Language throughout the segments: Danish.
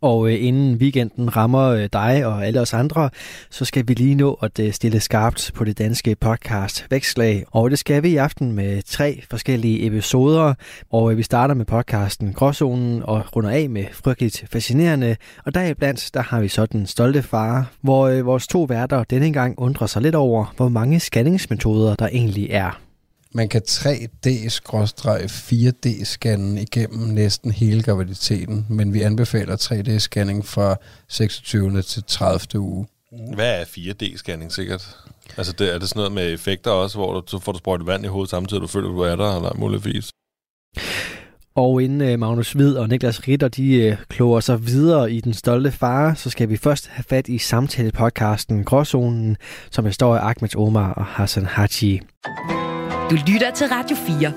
Og øh, inden weekenden rammer øh, dig og alle os andre, så skal vi lige nå at øh, stille skarpt på det danske podcast Vækslag. Og det skal vi i aften med tre forskellige episoder. Og øh, vi starter med podcasten Gråzonen og runder af med frygteligt fascinerende. Og deriblandt, der har vi så den stolte far, hvor øh, vores to værter denne gang undrer sig lidt over, hvor mange scanningsmetoder der egentlig er. Man kan 3D-4D-scanne igennem næsten hele graviditeten, men vi anbefaler 3D-scanning fra 26. til 30. uge. Hvad er 4D-scanning sikkert? Altså, det, er det sådan noget med effekter også, hvor du, så får du sprøjtet vand i hovedet samtidig, du føler, du er der, eller muligvis? Og inden øh, Magnus Hvid og Niklas Ritter, de øh, kloger sig videre i Den Stolte Far, så skal vi først have fat i samtale-podcasten Gråzonen, som består af Ahmed Omar og Hassan Haji. Du lytter til Radio 4.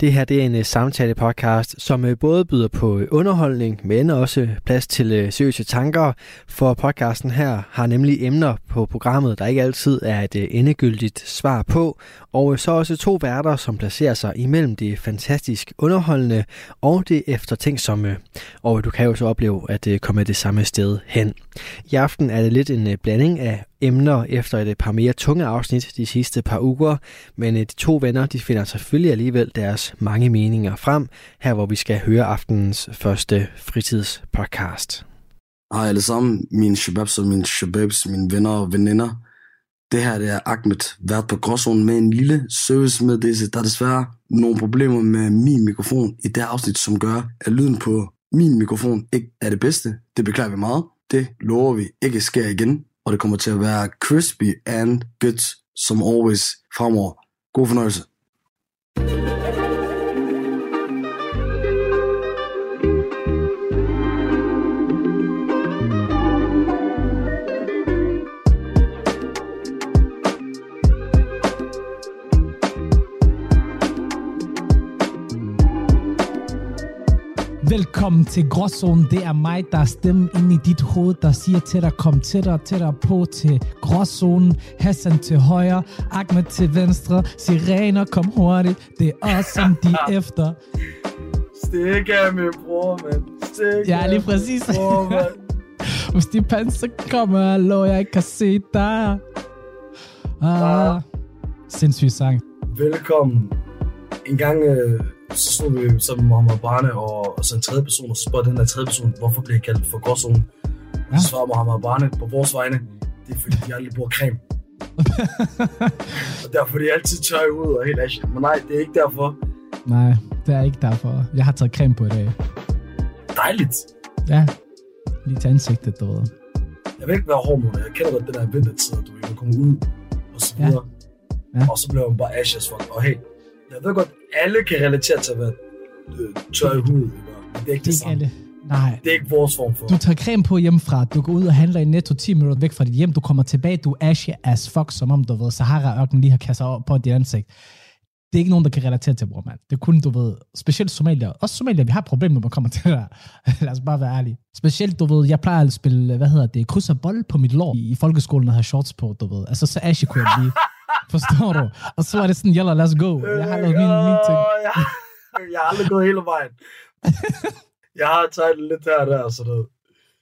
Det her det er en uh, samtale-podcast, som uh, både byder på uh, underholdning, men også plads til uh, seriøse tanker. For podcasten her har nemlig emner på programmet, der ikke altid er et uh, endegyldigt svar på. Og så også to værter, som placerer sig imellem det fantastisk underholdende og det eftertænksomme. Og du kan jo så opleve at øh, komme det samme sted hen. I aften er det lidt en øh, blanding af emner efter et øh, par mere tunge afsnit de sidste par uger, men de to venner de finder selvfølgelig alligevel deres mange meninger frem, her hvor vi skal høre aftenens første fritidspodcast. Hej alle sammen, mine shababs og mine shababs, mine venner og veninder. Det her det er Ahmed, vært på Gråzonen med en lille servicemeddelelse. Der er desværre nogle problemer med min mikrofon i det afsnit, som gør, at lyden på min mikrofon ikke er det bedste. Det beklager vi meget. Det lover vi ikke sker igen og det kommer til at være crispy and good, som always fremover. God fornøjelse. Velkommen til Gråzonen. Det er mig, der er stemmen ind i dit hoved, der siger til dig, kom tættere, tættere på til Gråzonen. Hassan til højre, Ahmed til venstre. Sirener, kom hurtigt. Det er os, som de er efter. Stik af min bror, mand. Stik Ja, lige præcis. bror, mand. Hvis de panser kommer, lå jeg kan se dig. Ah, sindssyg sang. Velkommen. En gang øh, så stod vi sammen med Mohammed Barne og, og så en tredje person, og så spurgte den der tredje person, hvorfor bliver jeg kaldt for gråzonen? Og så svarede Mohammed Barne på vores vegne, det er fordi, de aldrig bruger creme. og derfor er de altid tør hovedet og helt ashen. Men nej, det er ikke derfor. Nej, det er ikke derfor. Jeg har taget creme på i dag. Dejligt. Ja, lige til ansigtet, du ved. Jeg vil ikke være hård mod. Jeg kender godt det der vintertid, du ikke kommer ud og så Ja. videre. Ja. Og så bliver man bare ashes fuck. Og hey, jeg ved godt, alle kan relatere til at være øh, tør i huden, det er ikke det, Det samme. alle. Nej, Det er ikke vores form for. Du tager creme på hjemmefra, du går ud og handler i netto 10 minutter væk fra dit hjem, du kommer tilbage, du er ashy as fuck, som om du ved, Sahara-ørken lige har kastet op på dit ansigt. Det er ikke nogen, der kan relatere til, bror, mand. Det er kun, du ved, specielt somalier. Også somalier, vi har problemer, når man kommer til det der. Lad os bare være ærlige. Specielt, du ved, jeg plejer at spille, hvad hedder det, kryds og bold på mit lår i, i folkeskolen og have shorts på, du ved. Altså, så ashy kunne jeg blive. Forstår du? Og så var det sådan, jalla, let's go. Jeg har lavet min, min ting. Jeg, jeg har aldrig gået hele vejen. jeg har taget lidt her og der, så det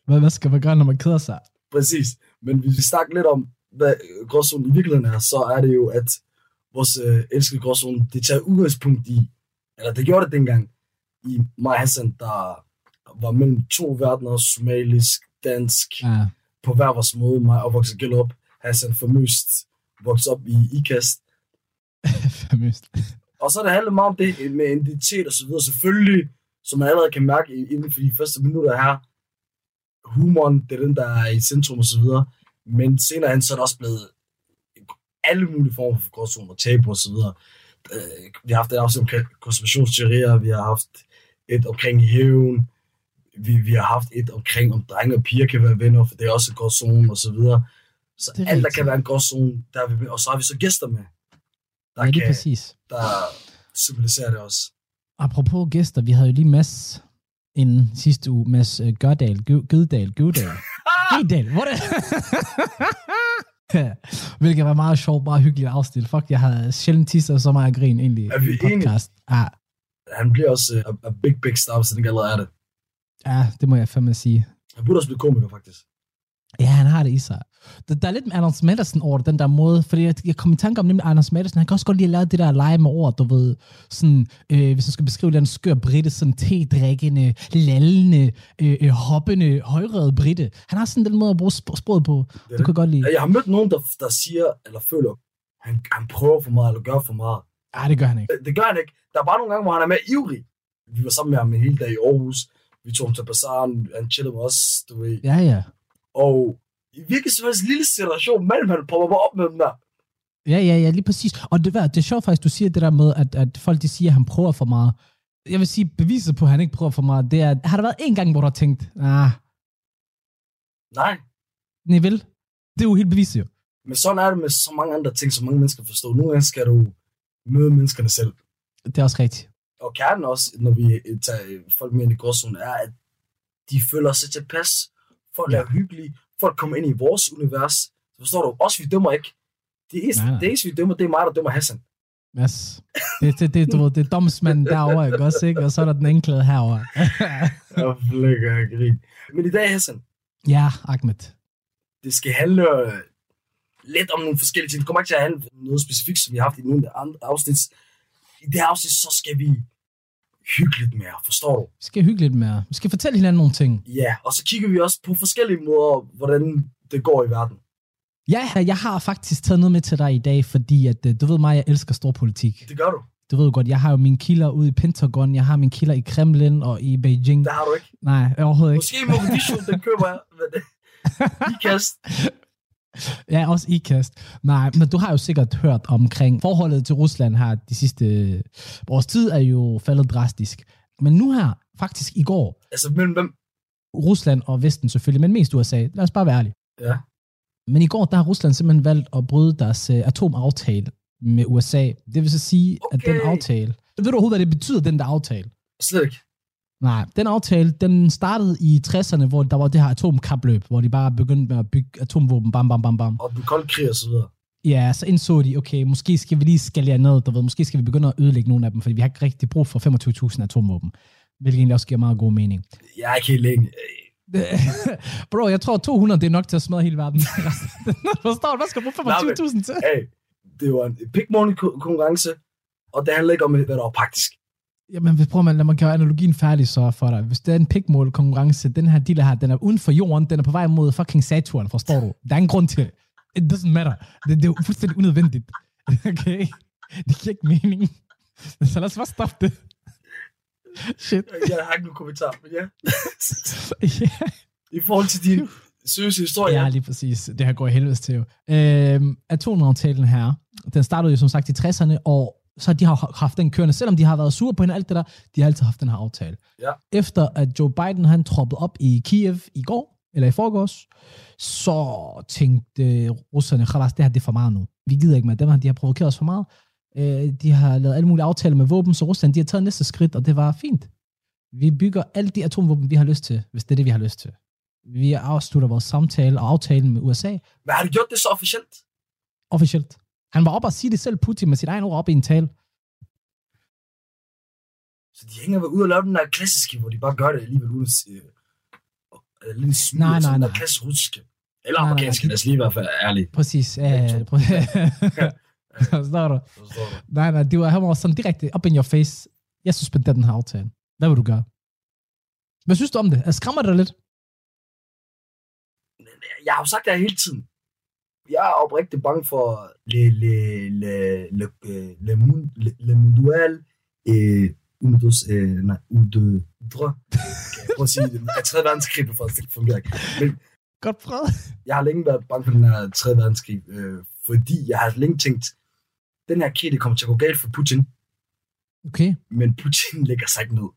Hvad, hvad skal man gøre, når man keder sig? Præcis. Men hvis vi snakker lidt om, hvad gråzonen i virkeligheden er, så er det jo, at vores øh, elskede gråzone, det tager udgangspunkt i, eller det gjorde det dengang, i og Hassan, der var mellem to verdener, somalisk, dansk, Ja, på hver vores måde, mig opvokset op, Hassan famøst vokset op i IKAST, famøst. Og så er det handlet meget om det med identitet og så videre. Selvfølgelig, som man allerede kan mærke inden for de første minutter her, humoren, det er den, der er i centrum og så videre. Men senere hen, så er det også blevet alle mulige former for gråzoner, tabu og så videre. Øh, Vi har haft et afsnit omkring konspirationsteorier, vi har haft et omkring hævn, vi, vi har haft et omkring, om drenge og piger kan være venner, for det er også en gråzone og så videre. Så Det alt, der kan være en gråzone, der er vi med. Og så har vi så gæster med, der, Ja, kan, præcis. der symboliserer det også. Apropos gæster, vi havde jo lige Mads inden sidste uge, Mads øh, Gørdal, Gø- Gøddal, Gøddal, Gøddal, hvor det? Hvilket var meget sjovt, meget hyggeligt afsnit. Fuck, jeg har sjældent tisset så meget grin egentlig Er vi i en podcast. Ja, Han bliver også uh, a, big, big star, han ikke allerede er det. ja, det må jeg fandme sige. Han burde også blive komiker, faktisk. Ja, han har det i sig. Der, der er lidt med Anders Maddelsen over den der måde, fordi jeg, jeg kom i tanke om nemlig Anders Maddelsen, han kan også godt lide at lave det der lege med ord, du ved, sådan, øh, hvis jeg skal beskrive den skør britte, sådan te-drikkende, lallende, øh, øh, hoppende, højrede britte. Han har sådan den måde at bruge sp- sproget på. Det kunne jeg godt lide. Jeg har mødt nogen, der, der siger, eller føler, han, han prøver for meget, eller gør for meget. Ja, det gør han ikke. Det, det gør han ikke. Der er bare nogle gange, hvor han er mere ivrig. Vi var sammen med ham en hel dag i Aarhus. Vi tog ham til bazaren. Han chillede med os, du ved. Ja, ja. Og hvilken som helst lille situation, mellem han popper bare op med dem der. Ja, ja, ja, lige præcis. Og det, det er sjovt faktisk, du siger det der med, at, at folk de siger, at han prøver for meget. Jeg vil sige, beviset på, at han ikke prøver for meget, det er, har der været en gang, hvor du har tænkt, ah, Nej. nej vel? Det er jo helt beviset jo. Men sådan er det med så mange andre ting, som mange mennesker forstår. Nogle gange skal du møde menneskerne selv. Det er også rigtigt. Og kernen også, når vi tager folk med ind i gråzonen, er, at de føler sig tilpas. Folk Ja. er hyggelige. Folk kommer ind i vores univers. Forstår du? Også vi dømmer ikke. Det eneste, Nej, nej. det eneste vi dømmer, det er mig, der dømmer Hassan. Yes. Det, det, det, du ved, det er domsmanden derovre, ikke også, ikke? Og så er der den enklede herovre. Jeg flækker af grin. Men i dag, Hassan, ja, Ahmed. det skal handle øh, lidt om nogle forskellige ting. Det kommer ikke til at handle om noget specifikt, som vi har haft i nogle andre afsnit. I det her afsnit, så skal vi hygge lidt mere, forstår du? Vi skal hygge lidt mere. Vi skal fortælle hinanden nogle ting. Ja, og så kigger vi også på forskellige måder, hvordan det går i verden. Ja, jeg har faktisk taget noget med til dig i dag, fordi at, øh, du ved mig, jeg elsker stor politik. Det gør du. Du ved jo godt, jeg har jo mine kilder ude i Pentagon, jeg har mine kilder i Kremlin og i Beijing. Det har du ikke. Nej, overhovedet ikke. Måske i Mogadishu, den køber jeg. Men det, i kast. Ja, også ikast. Nej, men du har jo sikkert hørt omkring forholdet til Rusland her de sidste års tid er jo faldet drastisk. Men nu her, faktisk i går, Altså, mellem hvem? Rusland og Vesten selvfølgelig, men mest USA. Lad os bare være ærlige. Ja. Men i går, der har Rusland simpelthen valgt at bryde deres uh, atomaftale med USA. Det vil så sige, okay. at den aftale... Ved du overhovedet, hvad det betyder, den der aftale? Slet ikke. Nej, den aftale, den startede i 60'erne, hvor der var det her atomkapløb, hvor de bare begyndte med at bygge atomvåben, bam, bam, bam, bam. Og den kolde krig og så videre. Ja, så indså de, okay, måske skal vi lige skalere ned, du ved, måske skal vi begynde at ødelægge nogle af dem, fordi vi har ikke rigtig brug for 25.000 atomvåben, hvilket egentlig også giver meget god mening. Jeg er ikke helt længe. Bro, jeg tror 200, det er nok til at smadre hele verden. Forstår du? Hvad skal du bruge 25.000 til? Hey, det var en pick konkurrence, og det handler ikke om, hvad der var praktisk. Jamen, hvis prøver man, lad mig gøre analogien færdig så for dig. Hvis det er en pikmål konkurrence, den her dealer her, den er uden for jorden, den er på vej mod fucking Saturn, forstår du? Der er ingen grund til det. It doesn't matter. Det, det er fuldstændig unødvendigt. Okay? Det giver ikke mening. Så lad os bare stoppe det. Shit. Jeg har ikke nogen kommentar, men ja. I forhold til din seriøse historie. Ja, lige præcis. Det her går i helvedes til jo. Øhm, atomaftalen her, den startede jo som sagt i 60'erne, og så de har haft den kørende, selvom de har været sure på hende og alt det der, de har altid haft den her aftale. Ja. Efter at Joe Biden han troppede op i Kiev i går, eller i forgårs, så tænkte russerne, "Khalas, det her det er for meget nu. Vi gider ikke med dem de har provokeret os for meget. Øh, de har lavet alle mulige aftaler med våben, så Rusland de har taget næste skridt, og det var fint. Vi bygger alle de atomvåben, vi har lyst til, hvis det er det, vi har lyst til. Vi afslutter vores samtale og aftalen med USA Men har du gjort det så officielt? officielt. Han var oppe og sige det selv, Putin, med sit egen ord op i en tale. Så de hænger ud og laver den der klassiske, hvor de bare gør det alligevel uden at sige... Øh, lidt smid, Nej, nej, nej. Klassisk russiske. Eller amerikanske, lad os lige i hvert fald være ærlige. Præcis. Ja, to. Forstår du? Nej, nej, det var, han var sådan direkte up in your face. Jeg suspenderer den her aftale. Hvad vil du gøre? Hvad synes du om det? Skræmmer det dig lidt? Jeg har jo sagt det hele tiden. Jeg er oprigtigt bange for le, le, le, le, le, le, le, le mundial eh, undos, eh, nej, udø, drø. Okay, prøv at sige det. Jeg 3. verdenskrig på første, fungerer. Men Godt prøvet. jeg har længe været bange for den her 3. verdenskrig, øh, fordi jeg har længe tænkt, den her krig, det kommer til at gå galt for Putin, Okay. men Putin lægger sig ikke ned.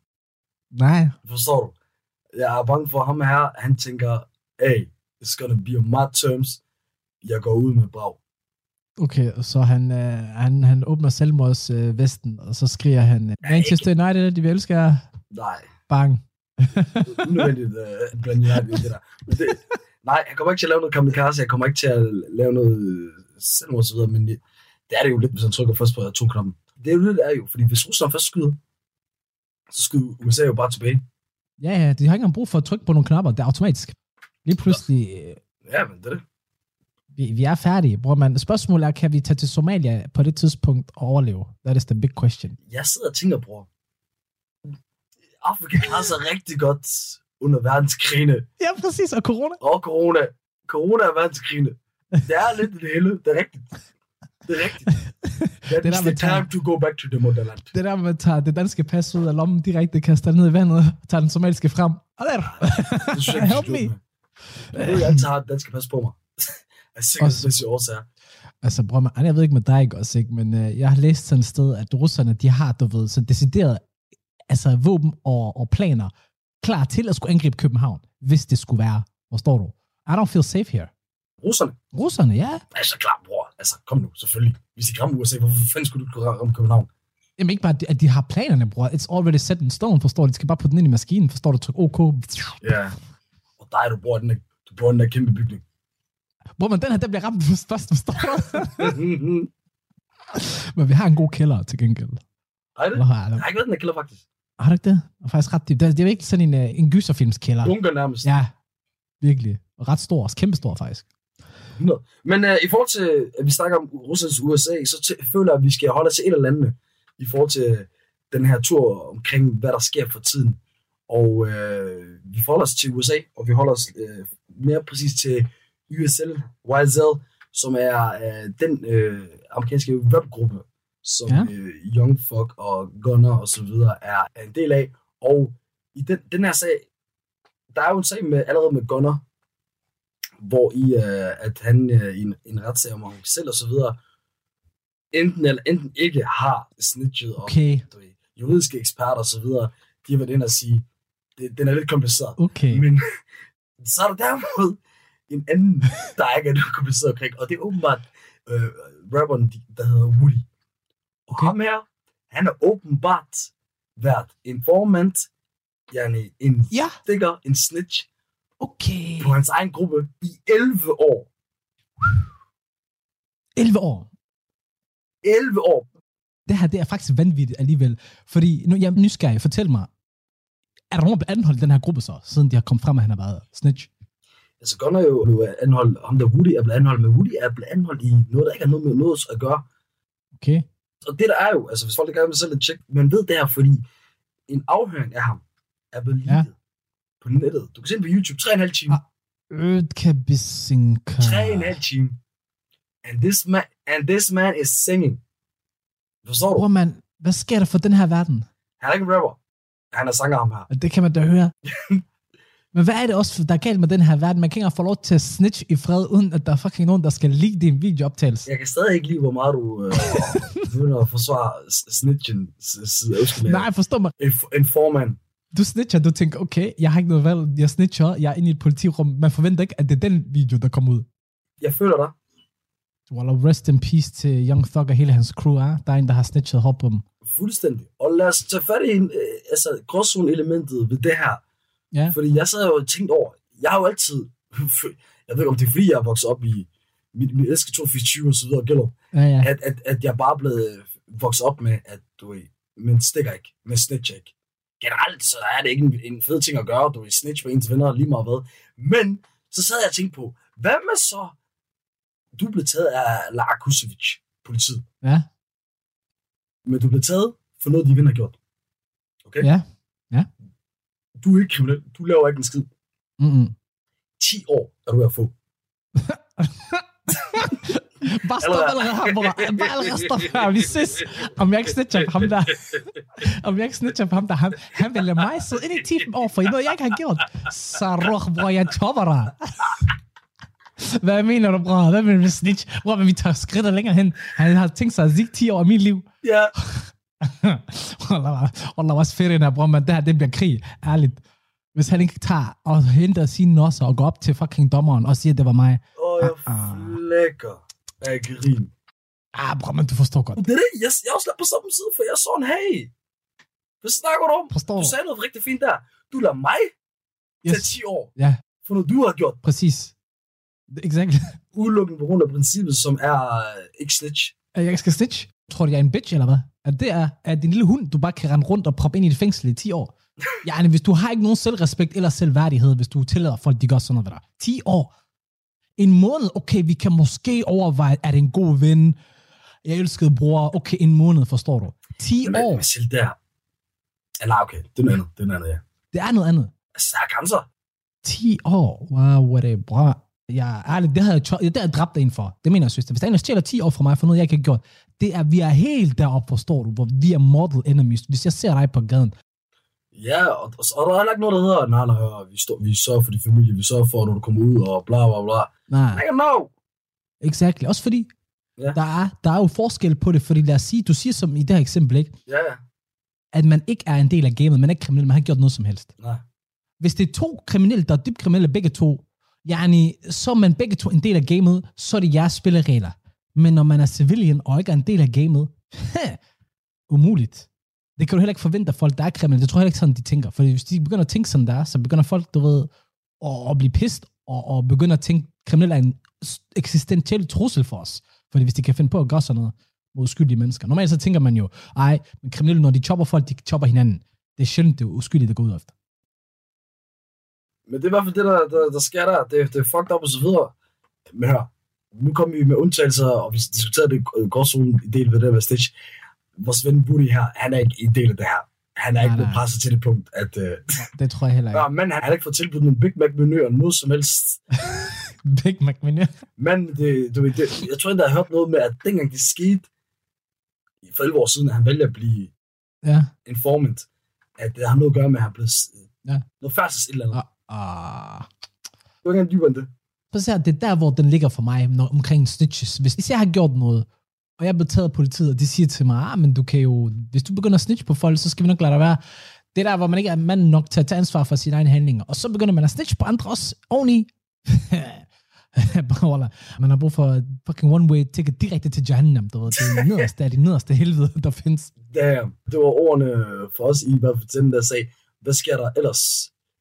Nej. Forstår du? Jeg er bange for ham her, han tænker, hey, it's gonna be on my terms. Jeg går ud med brag. Okay, så han, øh, han, han åbner selvmords øh, vesten, og så skriger han, øh, Manchester United, de vil elske jer. Nej, Bang. unødvendigt uh, blande United det der. Men det, nej, jeg kommer ikke til at lave noget kamikaze, jeg kommer ikke til at lave noget øh, selvmord men det det er det jo lidt, hvis han trykker først på atomknappen. Det er jo det, det er jo, fordi hvis Rusland først skyder, så skyder USA jo bare tilbage. Ja, ja, de har ikke engang brug for at trykke på nogle knapper. Det er automatisk. Lige pludselig, øh, Ja, men det er det. Vi, vi er færdige, bror man. Spørgsmålet er, kan vi tage til Somalia på det tidspunkt og overleve? That is the big question. Jeg sidder og tænker, bror. Afrika klarer sig rigtig godt under verdenskrigene. Ja, præcis. Og corona? Og corona. Corona er verdenskrigene. Det er lidt det hele. Det er rigtigt. Det er rigtigt. That Det der, the tager- time to go back to the motherland. Det der, man tager det danske pas ud af lommen direkte, kaster det ned i vandet, tager den somaliske frem. Og der. Det synes jeg Help me. Jeg jeg altid har et dansk pas på mig. Af sikkerhedsmæssige årsager. Altså, bror, man, jeg ved ikke med dig, også, ikke? men øh, jeg har læst sådan et sted, at russerne, de har, du ved, så decideret altså, våben og, og planer klar til at skulle angribe København, hvis det skulle være. Hvor står du? I don't feel safe here. Russerne Russerne, ja. er så klar, bror. Altså, kom nu, selvfølgelig. Hvis de rammer USA, hvorfor fanden skulle du ikke ramme København? Jamen ikke bare, at de har planerne, bror. It's already set in stone, forstår du? De skal bare putte den ind i maskinen, forstår du? Tryk OK. Ja. Og dig, du i den der, du bor i den der kæmpe bygning. Bror, men den her, den bliver ramt først, forstår du? men vi har en god kælder til gengæld. Ej, det? Har Jeg har ikke været den der kælder, faktisk. Har du ikke det? Det er faktisk ret dybt. Det er, ikke sådan en, øh, en gyserfilmskælder. Bunker nærmest. Ja, virkelig. Ret stor, også kæmpe stor faktisk. 100. Men uh, i forhold til, at vi snakker om Ruslands USA, så t- føler jeg, at vi skal holde os til et eller andet i forhold til den her tur omkring, hvad der sker for tiden. Og uh, vi forholder os til USA, og vi holder os uh, mere præcis til USL, YSL, som er uh, den uh, amerikanske rapgruppe, som Ja. uh, Young Fuck og Gunner og så videre er, er en del af. Og i den, den her sag, der er jo en sag med, allerede med Gunner, hvor i, uh, at han uh, i en, en retssag om ham selv og så videre, enten eller enten ikke har snitchet og Okay, du ved, juridiske eksperter og så videre, de har været inde og sige, det, den er lidt kompliceret. okay. Men så er der derimod en anden, der ikke er kompliceret omkring, og det er åbenbart øh, rapperen, der hedder Woody. Og Okay. ham her, han er åbenbart været informant, yani en Ja, stikker, en snitch, okay. på hans egen gruppe i 11 år. 11 år. 11 år. Det her, det er faktisk vanvittigt alligevel. Fordi, nu jeg er nysgerrig, fortæl mig, er der nogen, der anholdt den her gruppe så, siden de har kommet frem, at han har været snitch? Altså Gunner er jo blevet anholdt, ham der Woody er blevet anholdt, men Woody er blevet anholdt i noget, der ikke har noget med noget at gøre. Okay. Og det der er jo, altså hvis folk der gerne vil selv et tjek, man ved det her, fordi en afhøring af ham er blevet Ja. på nettet. Du kan se den på YouTube, 3,5 timer. Ah. Ødka Bisinka. 3,5 timer. And this man, and this man is singing. Forstår du? Bror, man, hvad sker der for den her verden? Han er ikke en rapper. Han er sanger ham her. Og det kan man da høre. Men hvad er det også, der er galt med den her verden? Man kan ikke få lov til at snitch i fred, uden at der er fucking nogen, der skal lide din videooptagelse. Jeg kan stadig ikke lide, hvor meget du øh, begynder at forsvare snitchen Nej, forstå mig. En, en formand. Du snitcher, du tænker, okay, jeg har ikke noget valg. Jeg snitcher, jeg er inde i et politirum. Man forventer ikke, at det er den video, der kommer ud. Jeg føler dig. Well, rest in peace til Young Thug og hele hans crew, er. Der er en, der har snitchet hårdt på dem. Fuldstændig. Og lad os tage fat i en, øh, altså, gråzone-elementet ved det her. Ja. Fordi jeg sad jo og tænkte over, jeg har jo altid, jeg ved ikke om det er fordi, jeg er vokset op i mit, mit elsker 224 og så videre, Gellup, Ja, ja. at, at, at jeg bare blevet vokset op med, at du ved, men stikker ikke, men snitch ikke. Generelt så er det ikke en, en fed ting at gøre, du ved, snitch på ens venner lige meget hvad. Men så sad jeg og tænkte på, hvad med så, du blev taget af Larakusevic, politiet, Ja, men du blev taget for noget, de venner har gjort. Okay? ja. Du er ikke kriminel, du laver ikke en skid. Mm-mm. 10 år er du ved at få. Bare stop allerede her, bror. Bare allerede stop her. Vi ses. Om jeg ikke snitcher på ham der. Om jeg ikke snitcher på ham der. Han, han vil lade mig sidde ind i 10 år, for I noget, jeg ikke har gjort. Så roh, bror, jeg topper dig. Hvad mener du, bror? Hvad vil du snitch? Bror, men vi tager skridtet længere hen. Han har tænkt sig at zig 10 år af mit liv. Ja, Wallah, også fedt, her, bror, men det her, det bliver krig. Ærligt. Hvis han ikke tager og henter sine nosser og går op til fucking dommeren og siger, at det var mig. og jeg Ah, ah. flækker af grin. Ah, bror, men du forstår godt. Det er det, jeg, jeg er også lidt på samme side, for jeg så en, hey, Hvad snakker du om? Forstår Du sagde noget rigtig fint der. Du lader mig Yes. 10 år Ja, for noget, du har gjort. præcis. Exakt. Udelukkende på grund af princippet, som er øh, ikke snitch. At jeg skal snitch. Tror du, jeg er en bitch, eller hvad? At det er, at din lille hund, du bare kan rende rundt og proppe ind i et fængsel i 10 år. Ja, hvis du har ikke nogen selvrespekt eller selvværdighed, hvis du tillader folk, de gør sådan noget ved dig. 10 år. En måned, okay, vi kan måske overveje, er det en god ven? Jeg elskede bror. Okay, en måned, forstår du. 10 Men, år, men der. Ja, nej, okay. Det er noget andet. Det er noget andet, ja. det er noget andet. Altså, der er grænser. 10 år. Wow, what a bra. Ja, ærligt, det havde jeg, det havde jeg dræbt en for. Det mener jeg, søster. Hvis der er en, der stjæler 10 år fra mig for noget, jeg ikke har gjort, det er, vi er helt deroppe, forstår du, hvor vi er mortal enemies. Hvis jeg ser dig på gaden, Ja, og, og, og der er heller ikke noget, der hedder, nej, nej, vi, står, vi sørger for din familie, vi sørger for, når du kommer ud, og bla, bla, bla. nej, don't know. exakt. Også fordi, Ja. der, er, der er jo forskel på det, fordi lad os sige, du siger som i det her eksempel, ikke, Ja, ja. at man ikke er en del af gamet, man er ikke kriminel, man har ikke gjort noget som helst. Nej. Hvis det er to kriminelle, der er dybt kriminelle begge to, yani, så er man begge to en del af gamet, så er det jeres spilleregler. Men når man er civilian og ikke er en del af gamet, umuligt. Det kan du heller ikke forvente af folk, der er kriminelle. Det tror jeg heller ikke sådan, de tænker. For hvis de begynder at tænke sådan der, så begynder folk, du ved, at, at blive pist og, og begynder at tænke, kriminelle er en eksistentiel trussel for os. Fordi hvis de kan finde på at gøre sådan noget mod uskyldige mennesker. Normalt så tænker man jo, ej, men kriminelle, når de chopper folk, de chopper hinanden. Det er sjældent, det er uskyldige, der går ud efter. Men det er i hvert fald det, der, der, der sker der. Det, det er fucked up og så videre. Men hør, nu kommer vi med undtagelser, og vi diskuterede det i gårdzonen en del ved det med Stitch. Vores ven Buddy her, han er ikke en del af det her. Han er Nej, ikke blevet presset til det punkt, at... Øh, Det tror jeg heller ikke. ja, men han har ikke fået tilbudt en Big Mac-menu og noget som helst. Big Mac menu. Men det, du ved, det, jeg tror ikke, jeg har hørt noget med, at dengang det skete, for 11 år siden, at han vælger at blive Ja. informant, at det har noget at gøre med, at han blev Ja. noget færdsels et eller andet. Ah, ah. Det var ikke dybere end det. Her, det er der, hvor den ligger for mig, når, omkring snitches. Hvis, hvis jeg har gjort noget, og jeg er blevet taget af politiet, og de siger til mig, ah, men du kan jo, hvis du begynder at snitche på folk, så skal vi nok lade dig være. Det er der, hvor man ikke er mand nok til at tage ansvar for sine egne handlinger. Og så begynder man at snitche på andre også oveni. Man har brug for fucking one-way ticket direkte til Jahannam, du ved. Det er nederste af de nederste helvede, der findes. Damn. Det var ordene for os i hvert fald til den, der sagde, hvad sker der ellers,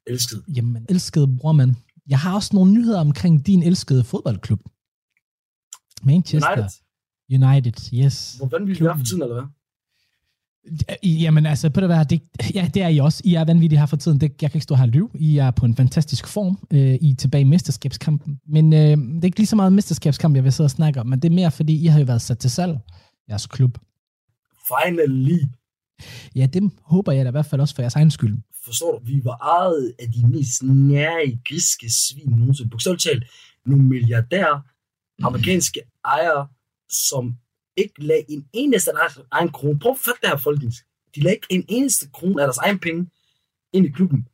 elsket? Jamen, elskede bror, man. Jeg har også nogle nyheder omkring din elskede fodboldklub. Manchester United. United, yes. Hvor vanvittigt vi er for tiden, eller hvad? Jamen altså, på det være, det, ja, det er I også. I er vanvittige her for tiden. Det, jeg kan ikke stå her og lyve. I er på en fantastisk form. Øh, I er tilbage i mesterskabskampen. Men øh, det er ikke lige så meget mesterskabskamp, jeg vil sidde og snakke om, men det er mere, fordi I har jo været sat til salg, jeres klub. Finally. Ja, det håber jeg da i hvert fald også for jeres egen skyld. Forstår du, vi var ejet af de mest nære griske svin nogensinde. Bogstaveligt talt, nogle milliardærer, amerikanske ejere, som ikke lagde en eneste af deres egen krone. Prøv at fatte det her, folkens. De lagde ikke en eneste krone af deres egen penge ind i klubben.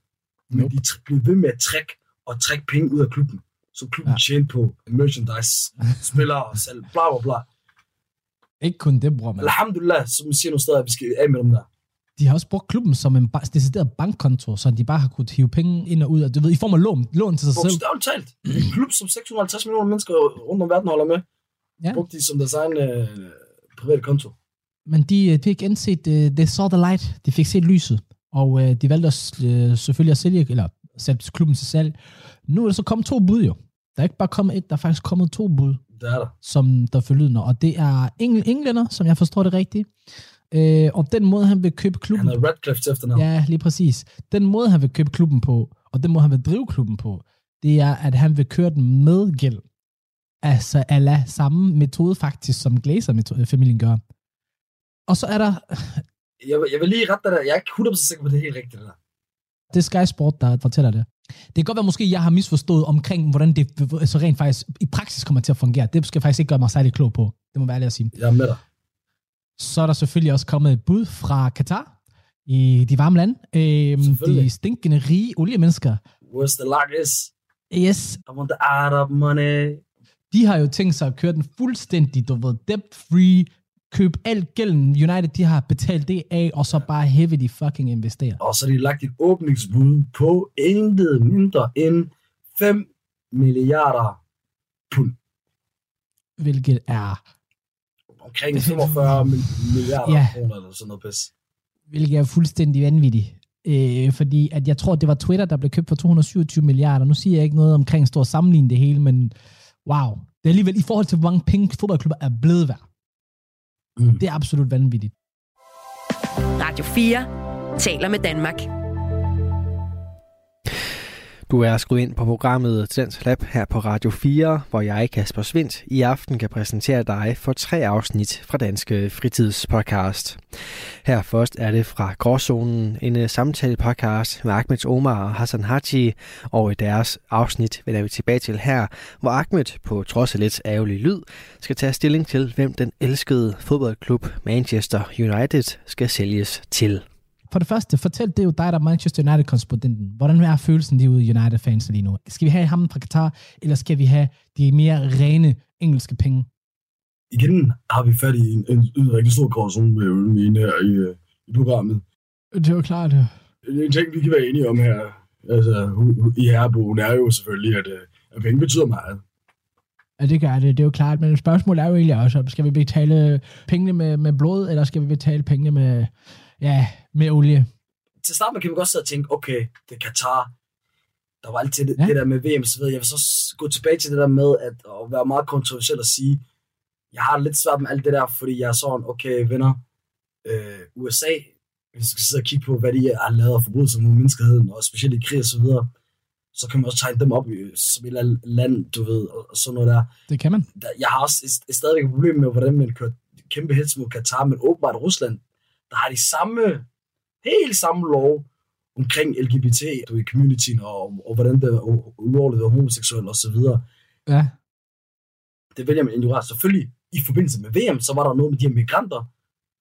Men Nope. de blev ved med at trække og trække penge ud af klubben. Så klubben ja. tjente på merchandise, spillere og salg, bla bla bla. Ikke kun det, bror, men Alhamdulillah, som man siger nogle steder, at vi skal af med dem der. de har også brugt klubben som en ba- decideret bankkonto, så de bare har kunnet hive penge ind og ud, og du ved, i form af lån, lån til sig selv. Bogstaveligt talt. En klub, som 650 millioner mennesker rundt om verden holder med, Ja. brugte de som deres egen øh, private konto. Men de øh, fik indset, uh, they saw the light, de fik set lyset, og uh, de valgte også, uh, selvfølgelig at sælge, eller sætte klubben til salg. Nu er der så kommet to bud jo. Der er ikke bare kommet et, der er faktisk kommet to bud, Det er der. som der forlydende, og det er engl- englænder, som jeg forstår det rigtigt. Uh, og den måde, han vil købe klubben Han er Radcliffe til efternavn. Ja. Lige præcis. Den måde, han vil købe klubben på, og den måde, han vil drive klubben på, det er, at han vil køre den med gæld. Altså, ala samme metode faktisk, som Glazer-familien gør. Og så er der, Jeg, vil- jeg vil lige rette dig der. Jeg er ikke 100% sikker på, det er helt rigtigt, det der. det er Sky Sport, der fortæller det. Det kan godt være, måske jeg har misforstået omkring, hvordan det så rent faktisk i praksis kommer til at fungere. Det skal jeg faktisk ikke gøre mig særlig klog på. Det må være ærligt at sige. Jeg er med dig. Så er der selvfølgelig også kommet et bud fra Katar i de varme lande. Øhm, de stinkende rige oliemennesker. Where's the is? Yes, I want the Arab money. de har jo tænkt sig at køre den fuldstændig, du ved, debt-free, køb alt gælden. United, de har betalt det af, og så bare heavily fucking investere. Og så har de lagt et åbningsbud på intet mindre end 5 milliarder pund. Hvilket er, Omkring 45 mil- milliarder Ja. kroner eller sådan noget pis. hvilket er fuldstændig vanvittigt. Øh, fordi at jeg tror, det var Twitter, der blev købt for 227 milliarder. Nu siger jeg ikke noget omkring og sammenligne det hele, men wow. Det er alligevel i forhold til, hvor mange penge fodboldklubber er blevet værd. Mm. Det er absolut vanvittigt. Radio 4 taler med Danmark. Du er skruet ind på programmet Dansk Lab her på Radio 4, hvor jeg, Kasper Svindt, i aften kan præsentere dig for tre afsnit fra Danske Fritidspodcast. Her først er det fra Gråzonen, en øh, samtale-podcast med Ahmed Omar og Hassan Haji, og i deres afsnit vender vi tilbage til her, hvor Ahmed på trods af lidt ærgerlig lyd skal tage stilling til, hvem den elskede fodboldklub Manchester United skal sælges til. For det første, fortæl, det jo dig, der er Manchester United-korrespondenten. Hvordan er følelsen lige ude i United-fans lige nu? Skal vi have ham fra Qatar, eller skal vi have de mere rene engelske penge? Igen har vi fat i en, en, en rigtig stor gråzone med økonomien her i, i programmet. Det er jo klart, det. En ting, vi kan være enige om her, altså i herrebogen, er jo selvfølgelig, at, øh, at penge betyder meget. Ja, det gør det. Det er jo klart, men spørgsmålet er jo egentlig også, skal vi betale pengene med, med blod, eller skal vi betale pengene med, ja, med olie? Til start med kan man godt sidde og tænke, okay, det er Katar. Der var altid det, Ja. det der med VM, så ved jeg. Jeg vil så gå tilbage til det der med at, at være meget kontroversiel og sige, jeg har lidt svært med alt det der, fordi jeg er sådan, okay, venner, øh, USA, hvis vi skal sidde og kigge på, hvad de har lavet af forbrydelser mod menneskeheden, og specielt i krig og så videre, så kan man også tegne dem op i, som et eller andet land, du ved, og, og sådan noget der. Det kan man. jeg har også et, et stadigvæk et problem med, hvordan man kører kæmpe hets mod Katar, men åbenbart Rusland, der har de samme, helt samme lov omkring LGBT du, i communityen, og, og hvordan det er ulovligt at være homoseksuel og så videre. Ja. Det vælger man ignorere. Selvfølgelig, i forbindelse med VM, så var der noget med de her migranter,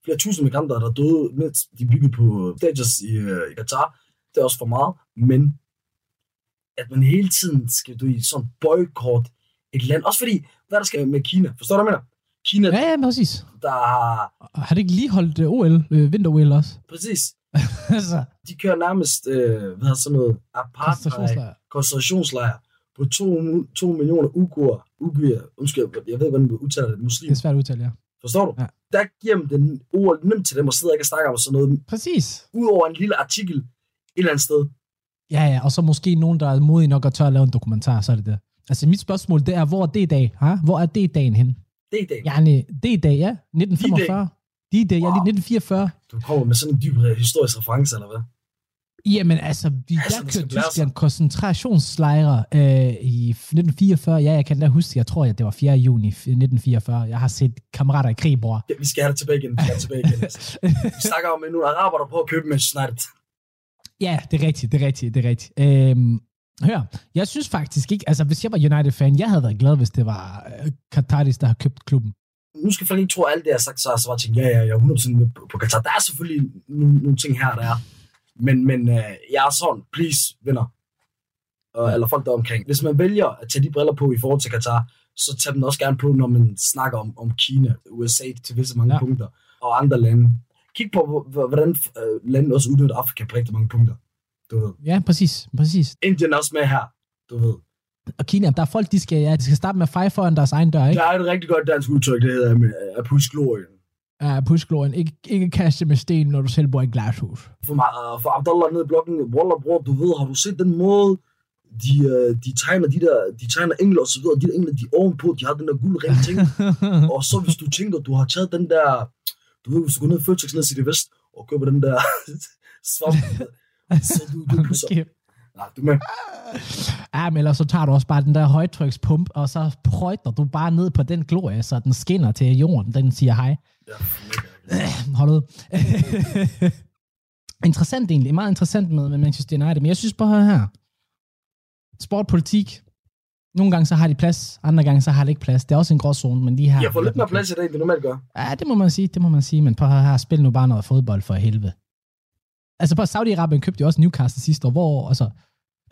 flere tusind migranter, der døde, mens de byggede på stages i, øh, i Katar. Det er også for meget, men at man hele tiden skal du i sådan boykot et land, også fordi, hvad der skal med Kina, forstår du, hvad jeg mener? Kina, Ja, ja, præcis. der har, det ikke lige holdt uh, OL, uh, vinter-OL også? præcis, altså, de kører nærmest, øh, hvad hedder sådan noget, apartheid, koncentrationslejr. på 2, 2 millioner uguer, uguer, undskyld, jeg ved ikke, hvordan man udtaler det, Det muslim. er svært at udtale, ja. Forstår du? Ja. Der giver man den ord nemt til dem og sidder ikke og snakker om sådan noget, Præcis. udover en lille artikel et eller andet sted. Ja, ja, og så måske nogen, der er modige nok at tør at lave en dokumentar, så er det det. Altså, mit spørgsmål, det er, hvor er det i dag? Ha? Hvor er det i dagen hen? Det er i dag. Ja, nej, det er i dag, ja. 1945. Det er i dag, ja, Wow. lige 1944. Du kommer med sådan en dyb øh, historisk reference, eller hvad? Jamen altså, vi Altså, der kørte. Tyskland koncentrationslejre øh, i 1944. Ja, jeg kan da huske, jeg tror, at det var 4. juni 1944. Jeg har set kammerater i krig, bror. Ja, vi skal have det tilbage igen. Vi skal have det tilbage igen. Altså. Vi snakker om nogle araber, der prøver at købe Manchester United. Ja, det er rigtigt, det er rigtigt, det er rigtigt. Øhm, hør, jeg synes faktisk ikke, altså hvis jeg var United-fan, jeg havde været glad, hvis det var øh, Qataris, der har købt klubben. Nu skal folk ikke tro, at alt det, jeg har sagt, så, så var jeg tænkt, ja, ja, jeg er 100% med på, på Qatar. Der er selvfølgelig nogle, nogle ting her, der er. Men, men øh, jeg er sådan, please, venner. Eller folk der er omkring. Hvis man vælger at tage de briller på i forhold til Qatar, så tag dem også gerne på, når man snakker om, om Kina, USA til visse mange Ja. punkter, og andre lande. Kig på, hvor- hvor- hvordan øh, landet også udnytter Afrika på rigtig mange punkter. Du ved. Ja, præcis, præcis. Indien også med her, du ved. Og Kina, der er folk, de skal, ja, de skal starte med at feje foran deres egen dør, ikke? Der er et rigtig godt dansk udtryk, det hedder med at glorien. Ja, pushglorien. Ikke, ikke kaste med sten, når du selv bor i et glashus. For, mig, øh, for Abdallah nede i blokken, Wallah bror, du ved, har du set den måde, de, øh, de tegner de der, de tegner engler og så videre, og de der engler, de er ovenpå, de har den der guld ring ting. og så hvis du tænker, du har taget den der, du ved, hvis du går ned i Føtex ned i City Vest, og køber den der svamp, så du, du pusser. okay. Nej, du med. Ja, men ellers så tager du også bare den der højtrykspump, og så prøjter du bare ned på den glorie, så den skinner til jorden. Den siger hej. Ja. Hold ud. interessant egentlig. Meget interessant med, med Manchester United. Men jeg synes bare her. Sport, politik. Nogle gange så har de plads, andre gange så har de ikke plads. Det er også en gråzone, men lige her... Jeg får lidt mere plads i dag, end det normalt gør. Ja, det må man sige, det må man sige. Men på her, her spil nu bare noget fodbold for helvede. Altså på Saudi-Arabien købte jo også Newcastle sidste år, hvor, altså,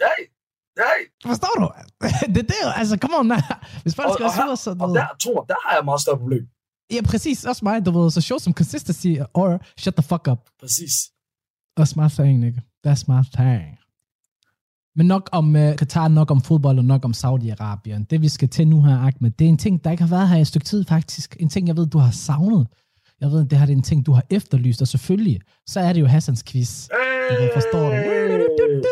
Hey, hey. forstår du? det er det altså, come on, hvis folk Og, skal og, her, så... og der, Thor, der har jeg et meget større problem. Ja, præcis, også mig, du ved, så show some consistency, or shut the fuck up. Præcis. That's my thing, nigga. That's my thing. Men nok om uh, Katar, nok om fodbold og nok om Saudi-Arabien. Det vi skal til nu her, Ahmed, det er en ting, der ikke har været her i et stykke tid faktisk. En ting, jeg ved, du har savnet. Jeg ved, det her det er en ting, du har efterlyst, og selvfølgelig, så er det jo Hassans quiz. Du forstår det.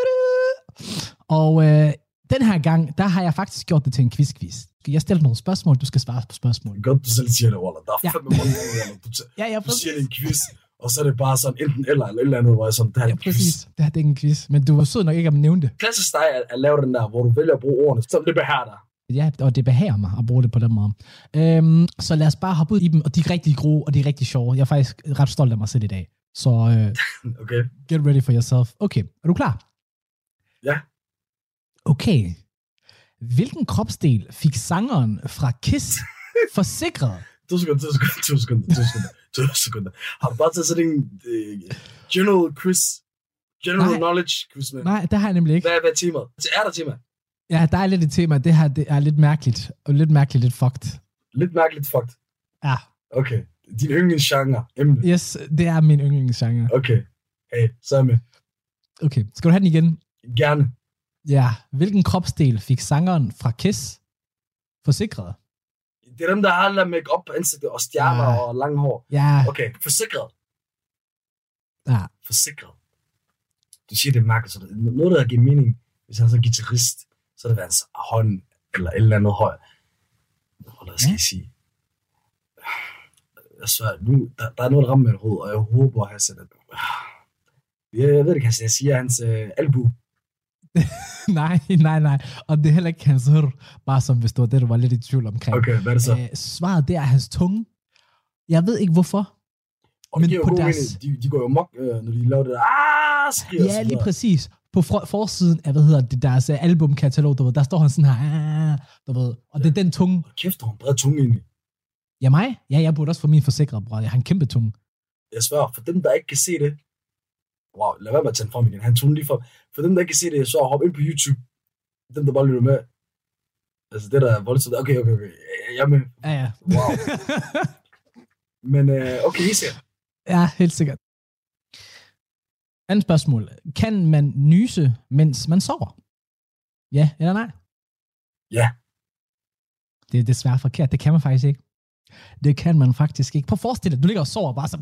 Og øh, den her gang, der har jeg faktisk gjort det til en quiz-quiz. Jeg stiller nogle spørgsmål, du skal svare på spørgsmål. Godt, du selv siger det, Waller. Der er Ja. fandme mange gange. Du, Ja, ja, du siger det en quiz, og så er det bare sådan enten eller, eller et eller andet, hvor jeg sådan, det her er Ja, en quiz. præcis. Det her det er ikke en quiz, men du var sød nok ikke at nævne det. Klassisk dig at, at lave den der, hvor du vælger at bruge ordene, som det behager dig. Ja, og det behager mig at bruge det på den måde. Øhm, så lad os bare hoppe ud i dem, og de er rigtig gode, og de er rigtig sjove. Jeg er faktisk ret stolt af mig selv i dag. Så øh, Okay. get ready for yourself. Okay, er du klar? Ja. Okay. Hvilken kropsdel fik sangeren fra Kiss forsikret? To sekunder, to sekunder, to sekunder, to sekunder, to sekunder. Har bare taget sådan en uh, general quiz, general Nej. knowledge quiz med? Nej, det har jeg nemlig ikke. Hvad, hvad er temaet? Er der tema? Ja, der er lidt et tema. Det her det er lidt mærkeligt. Og lidt mærkeligt, lidt fucked. Lidt mærkeligt fucked. Ja, Okay. Din yndlingsgenre, emne. yes, det er min yndlingsgenre. Okay. Hey, så er med. Okay, skal du have den igen? Gerne. Ja. Hvilken kropsdel fik sangeren fra Kiss forsikret? Det er dem, der har lavet make op på ansigtet og stjerner Ja. og lange hår. Ja, Okay, forsikret. ja. Forsikret. Du siger, det er mærkeligt. Er noget, der giver mening, hvis han er så guitarist, så er det hans hånd eller et eller andet høj. Hvad skal jeg sige? Jeg svær, nu, der, der er noget, der rammer mit hoved, og jeg håber, at han sætter det. Jeg, jeg ved ikke, jeg siger, hans øh, albu. nej, nej, nej. Og det er heller ikke hans hør, bare som hvis det var det, du var lidt i tvivl omkring. Okay, hvad er det så? Øh, svaret, det er hans tunge. Jeg ved ikke hvorfor. og men på deres- mening. De, de går jo mok, øh, når de laver det der. Ah, Ja, lige præcis. På for, forsiden af, hvad hedder det, deres uh, albumkatalog, du ved, der står han sådan her, du ved, og det er den tunge. Kæft, har han bred tunge egentlig. Ja, mig? Ja, jeg burde også få min forsikret, bror. Jeg har en kæmpe tunge. Jeg svær, for dem, der ikke kan se det, wow, lad være med at tage den frem igen. Han tog lige for. For dem, der ikke kan se det, så hop ind på YouTube. Dem, der bare lytter med. Altså, det der er voldsomt. Okay, okay, okay. Jeg er med. Ja, ja. Wow. Men øh, okay, I ser. ja, helt sikkert. Andet spørgsmål. Kan man nyse, mens man sover? Ja eller nej? Ja. Det er desværre forkert. Det kan man faktisk ikke. Det kan man faktisk ikke. På forestil dig, du ligger og sover bare så...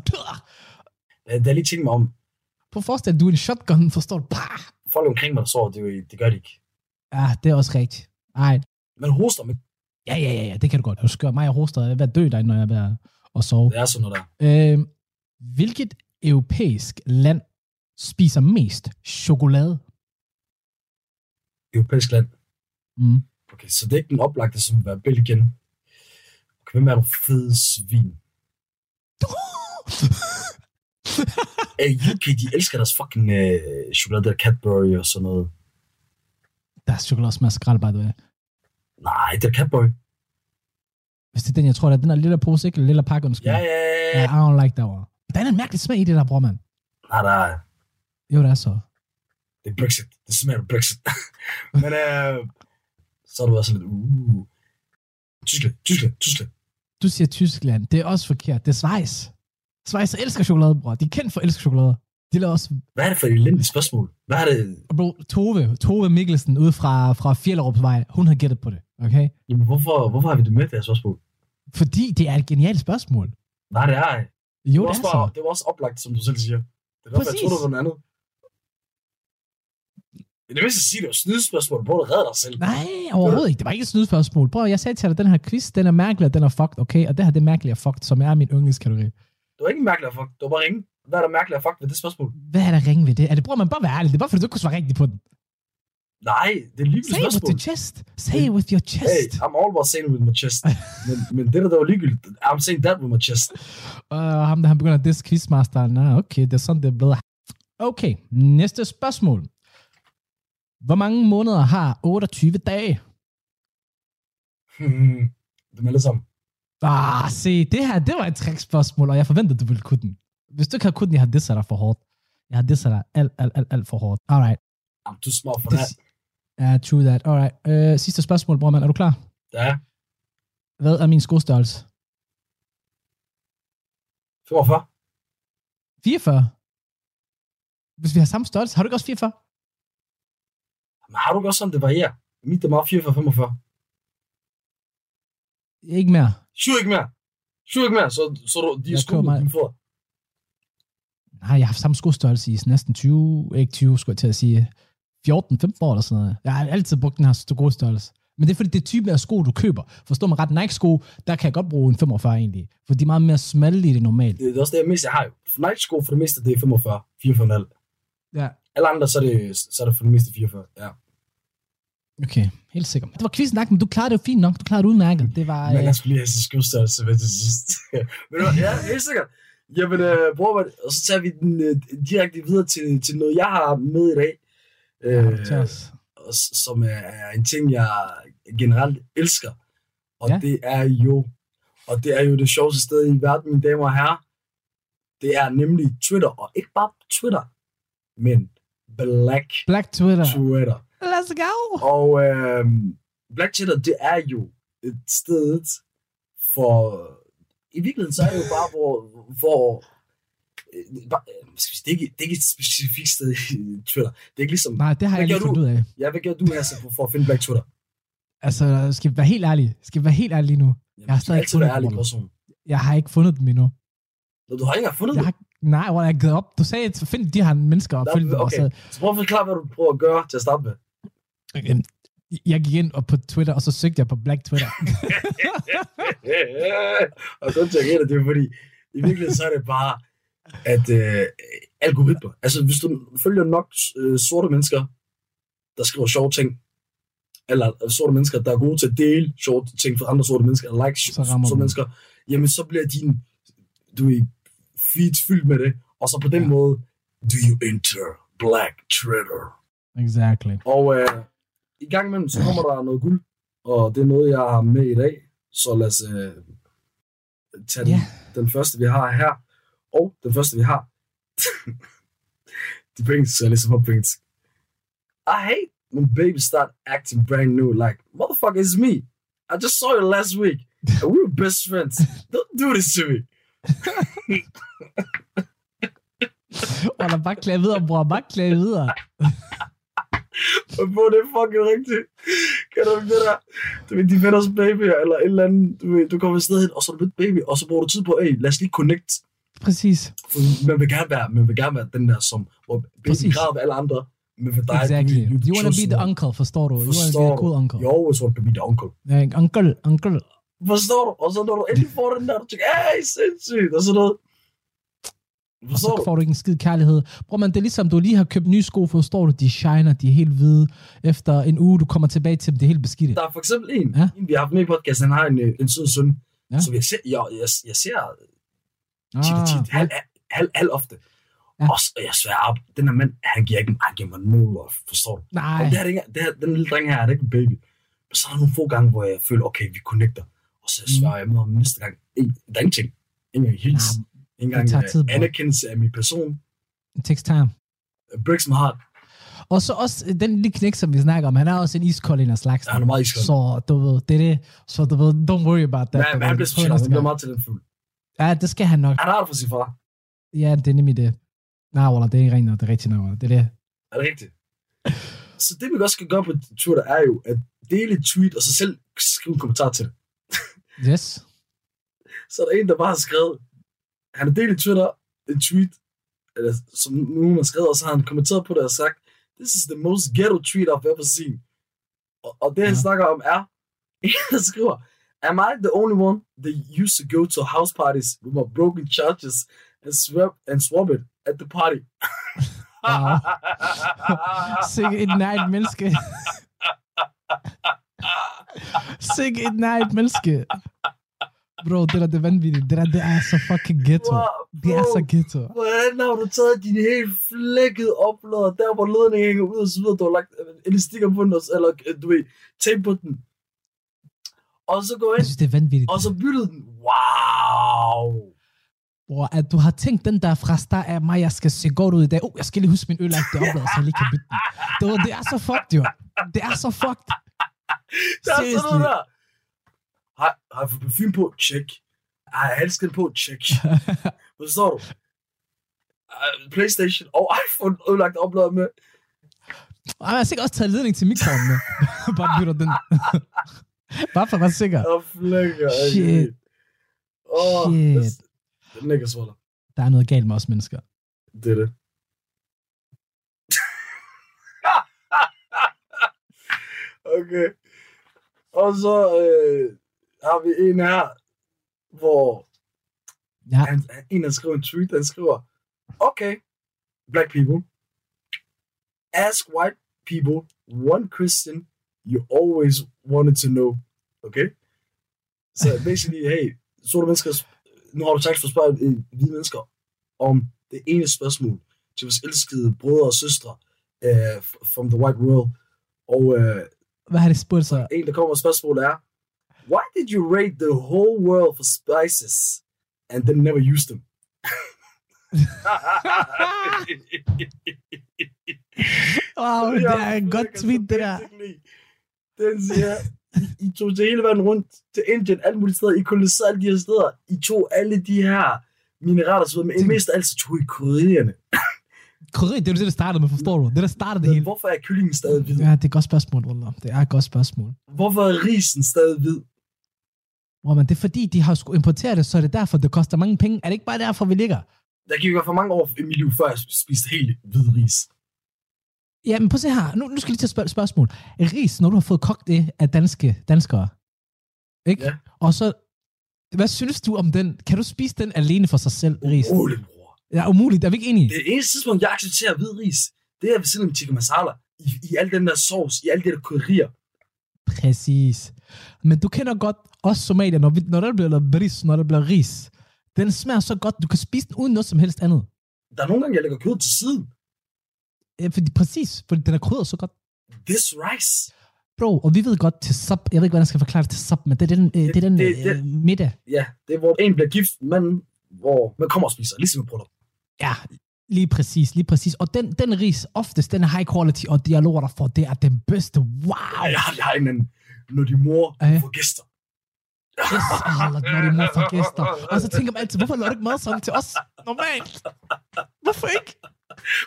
Øh, Der er lige mig om. På forestil dig, du er en shotgun, forstår du? Bah! Folk omkring mig, der sover, det, det gør de ikke. Ja, det er også rigtigt. Ej, Man hoster, men Ja, ja, ja, ja, det kan du godt. Du skal mig og hoster, jeg er ved at dø derinde, når jeg er ved at, at sove. det er sådan noget der. Øh, hvilket europæisk land spiser mest chokolade? Europæisk land. Mm. Okay, så det er ikke den oplagte, som vil være Belgien. Okay, hvem er du fede svin? Hey, UK, de elsker deres fucking øh, chokolade, der Cadbury og sådan noget. Deres chokolade smager skrald, by the way. Nej, det er Cadbury. Hvis det er den, jeg tror, det er den der lille pose, ikke? Lille pakke, undskyld. Ja, ja, ja. ja. I don't like that one. Der er en mærkelig smag i det der, bror, mand. Nej, nej. Jo, det er så. Det er Brexit. Det smager Brexit. Men øh, så er du også lidt, uh. Tyskland, Tyskland, Tyskland. Du siger Tyskland. Det er også forkert. Det er Schweiz. Schweiz elsker chokolade, bror. De er kendt for at elske chokolade. De laver også... Hvad er det for et elendigt spørgsmål? Hvad er det? Bro, Tove, Tove Mikkelsen ude fra, fra Fjellerupsvej, hun har gættet på det, okay? Jamen, hvorfor, hvorfor har vi det med, det her spørgsmål? Fordi det er et genialt spørgsmål. Nej, det er. Jo, det, det var er også det var også oplagt, som du selv siger. Det er derfor, jeg Præcis. troede, det var noget andet. Men det vil sige, det var snydespørgsmål. Prøv at redde dig selv. Nej, overhovedet ikke. Det var ikke et snydspørgsmål. Prøv, jeg sagde til dig, den her quiz, den er mærkelig, og den er fucked, okay? Og det her, det er mærkeligt og fucked, som er min yndlingskategori. Det var ikke mærkeligt at fuck. Det var bare ringe. Hvad er der mærkeligt at fuck ved det spørgsmål? Hvad er der ringe ved det? Er det, bror, man bare være ærlig. Det er bare, fordi du ikke kunne svare rigtigt på den. Nej, det er ligegyldigt Say it with spørgsmål. your chest. Say it with your Hey, chest. I'm all about saying it with my chest. men, men det der, der var ligegyldigt, I'm saying that with my chest. Og ham der, han begynder at diske quizmasteren. Ah, okay, det er sådan, det er blevet. Okay, næste spørgsmål. Hvor mange måneder har 28 dage? Hmm, Dem alle sammen. Ah, se, det her, det var et trickspørgsmål, og jeg forventede, du ville kunne den. Hvis du ikke havde kunnet den, jeg har disset dig for hårdt. Jeg har disset dig alt, alt, alt, alt for hårdt. Alright. I'm too smart for Det, that. ja, true that. Alright. Uh, sidste spørgsmål, bror mand. Er du klar? Ja, Hvad er min skostørrelse? 45. 44. Hvis vi har samme størrelse, har du ikke også 44? Men har du ikke også sådan, det varierer? Mit er meget 44, 45. Ikke mere. Syv ikke mere. Syv ikke mere, så, så du, de er sko mig- dine fødder. Nej, jeg har haft samme skostørrelse i næsten 20, ikke 20, skulle jeg til at sige, 14-15 år eller sådan noget. Jeg har altid brugt den her skostørrelse. Men det er fordi, det er typen af sko, du køber. Forstår man ret? Nike-sko, der kan jeg godt bruge en 45 egentlig. For de er meget mere smalle i det normalt. Det, det er også det, jeg mest jeg har jo. Nike-sko for det meste, det er 45, 44,5. Ja. Alle andre, så er det, så er det for det meste 44. Ja. Okay, helt sikkert. Det var quizzen, men du klarede det jo fint nok. Du klarede det udmærket. Det var... Men Øh, jeg skulle lige have sin skostørrelse med til sidst. Men det var, ja, helt sikkert. Jamen, øh, bror, og så tager vi den øh, direkte videre til, til noget, jeg har med i dag. øh, os. og som er, en ting, jeg generelt elsker. Og Ja. ja. det er jo, og det er jo det sjoveste sted i verden, mine damer og herrer. Det er nemlig Twitter, og ikke bare Twitter, men Black Black Twitter. Twitter. Let's go! Og øh, Black Twitter, det er jo et sted for... I virkeligheden så er det jo bare, hvor... hvor øh, øh, det, er ikke, det er ikke et specifikt sted i Twitter. Det er ikke ligesom... Nej, det har jeg gør fundet ud af. Ja, hvad gør du så for, for at finde Black Twitter? Altså, skal vi være helt ærlig? Skal vi være helt ærlig nu? Jamen, Jeg har stadig altid fundet være ærlig den, person. Jeg har ikke fundet dem endnu. Når du har ikke engang fundet Jeg har, nej, hvor er jeg gået op? Du sagde, at find de her mennesker og følg dem. Okay. så, Så prøv at forklare, hvad du prøver at gøre til at starte med. Øhm, jeg gik ind og på Twitter, og så søgte jeg på Black Twitter. og til, at jeg det er fordi, i virkeligheden så er det bare, at øh, algoritmer, altså hvis du følger nok øh, sorte mennesker, der skriver sjove ting, eller øh, sorte mennesker, der er gode til at dele sjove ting for andre sorte mennesker, eller like Så sorte du. mennesker, jamen så bliver din, du er feed fyldt med det, og så på den Ja. måde, do you enter Black Twitter. exactly. Og øh, i gang imellem, så kommer der noget guld, og det er noget, jeg har med i dag. Så lad os øh, tage den, den første, vi har her. Og den første, vi har. De på engelsk, så jeg læser på engelsk. I hate when babies start acting brand new, like, motherfucker, it's me. I just saw you last week, and we were best friends. Don't do this to me. Og der bare klage videre, bror. Bare klage videre. På det er fucking rigtigt. Kan du det der? Du ved, de finder sig baby, eller et eller andet. Du, ved, du kommer et sted hen, og så er du med baby, og så bruger du tid på, hey, lad os lige connect. Præcis. Man vil gerne være, man vil gerne være den der, som, hvor baby græder alle andre, men for dig, Exactly. you, You wanna be chosen the one. uncle, forstår du? You wanna Forstår be the cool uncle. You always want to be the uncle. Ja, uncle, uncle. Forstår du? Og så når du endelig får den der, du tænker, hey, sindssygt, og sådan noget. Og så får du ikke en skid kærlighed. Bror man, det er ligesom, du lige har købt nye sko, forstår du? De shiner, de er helt hvide. Efter en uge, du kommer tilbage til dem, det er helt beskidte. Der er for eksempel en, Ja. en vi har haft med i podcasten, han har en, øh, en sød søn, Ja. som jeg ser, jeg, jeg, jeg ser tit og Ah, tit, halv, halv, halv ofte. Ja. Og så, jeg svær op, den her mand, han giver ikke, han giver mig no love, forstår du? Nej, Og det, her, det her, den lille dreng her, er det ikke en baby. Men så er der nogle få gange, hvor jeg føler, okay, vi connecter. Og så svær jeg om næste gang. Der er ingenting. Ingen gang hils. Ingen gang øh, anerkendelse af min person. it takes time. It breaks my heart. Og så også øh, den lille knæk, som vi snakker om, han er også en iskold en af slags. Ja, han er meget iskold. Så du ved, det er det. Så du ved, don't worry about that. Men, han bliver specielt, han bliver gang. meget talentfuld. Ja, det skal han nok. Han har det for sin far. Ja, det er nemlig det. Nej, Walla, det er ikke rent det er rigtigt nok. Det er det. Er det rigtigt? Så det, vi også skal gøre på Twitter, er jo at dele et tweet, og så selv skrive en kommentar til det. Yes. Så er der en, der bare har skrevet, han har delt i Twitter en tweet, eller, som nogen har skrevet, og så har han kommenteret på det og sagt, this is the most ghetto tweet I've ever seen. Og, og det, han Ja. snakker om, er, en, der skriver, Am I the only one that used to go to house parties with my broken charges and swap, and swap it at the party? Wow. Sikke et nært menneske. Sikke et nært menneske. Bro, det der det er vanvittigt. Det der, det er så fucking ghetto. Det er så ghetto. Hvordan har du taget din helt flækkede upload, der hvor ledningen hænger ud og så videre, du har lagt øh, elastikker på den, eller øh, du ved, tape på den. Og så går Jeg ind, synes, det er vanvittigt. og så byttede den. Wow! Bror, at du har tænkt den der fra start af mig, jeg skal se godt ud i dag. Oh, jeg skal lige huske min øl, at det er opladet, så jeg lige kan bytte den. Det, var- det er så fucked, jo. Det er så fucked. Er sådan Seriously. noget der. Har, har jeg fået parfume på? Check. Har jeg halsken på? Check. Forstår du? Uh, Playstation og iPhone ødelagt opladet med. Og jeg har sikkert også taget ledning til mikrofonen med. Bare bytter den. Bare for at være sikker. Og flækker. Shit. Åh, Shit. det- Den ligger svaret. Der er noget galt med os mennesker. Det er det. okay. Og så øh, har vi en her, hvor Ja, han, en, der skriver en tweet, han skriver, okay, black people, ask white people one question you always wanted to know. Okay? Så basically, hey, sorte mennesker, nu har du chance for at spørge øh, hvide mennesker om det ene spørgsmål til vores elskede brødre og søstre uh, from the white world. Og uh, hvad har det spurgt så? en, der kommer med spørgsmålet er, why did you rate the whole world for spices and then never use them? Wow, det er en godt tweet, det der. Den siger, I, tog til hele verden rundt til Indien, alle mulige steder. I koloniserede alle de her steder. I tog alle de her mineraler så men mest af alt så tog I krydderierne. Krydderi, det er jo det, der startede med, forstår du? Det, der startede det Men hele. hvorfor er kyllingen stadig hvid? Ja, det er et godt spørgsmål, Wallah. Det er et godt spørgsmål. Hvorfor er risen stadig hvid? Hvor man, det er fordi, de har skulle importere det, så er det derfor, det koster mange penge. Er det ikke bare derfor, vi ligger? Der gik jo for mange år i mit liv, før jeg spiste helt hvid ris. Ja, men prøv at se her. Nu, nu skal jeg lige til spørge spørgsmål. Ris, når du har fået kogt det af danske danskere, ikke? Ja. Og så, hvad synes du om den? Kan du spise den alene for sig selv, ris? Bror. Ja, umuligt. Er vi ikke enige? Det eneste tidspunkt, jeg accepterer hvid ris, det er ved siden af tikka masala. I, I al den der sovs, i alle de der krydderier. Præcis. Men du kender godt os somalier, når, vi, når der bliver lavet ris, når der bliver ris. Den smager så godt, du kan spise den uden noget som helst andet. Der er nogle gange, jeg lægger kød til siden. Ja, fordi, præcis, fordi den er krydret så godt. This rice. Bro, og vi ved godt til sub, jeg ved ikke, hvordan jeg skal forklare det til sub, men det er den, øh, det er den det- øh, det- middag. Ja, det er, hvor en bliver gift, men hvor man kommer og spiser, ligesom et bryllup. Ja, lige præcis, lige præcis. Og den, den ris, oftest, den er high quality, og dialoger der for, det er den bedste. Wow! Har, jeg har en når de mor Ja. får gæster. Yes, oh, når de mor for gæster. Og så tænker man altid, hvorfor laver du ikke mad sådan til os? Normalt. Hvorfor ikke?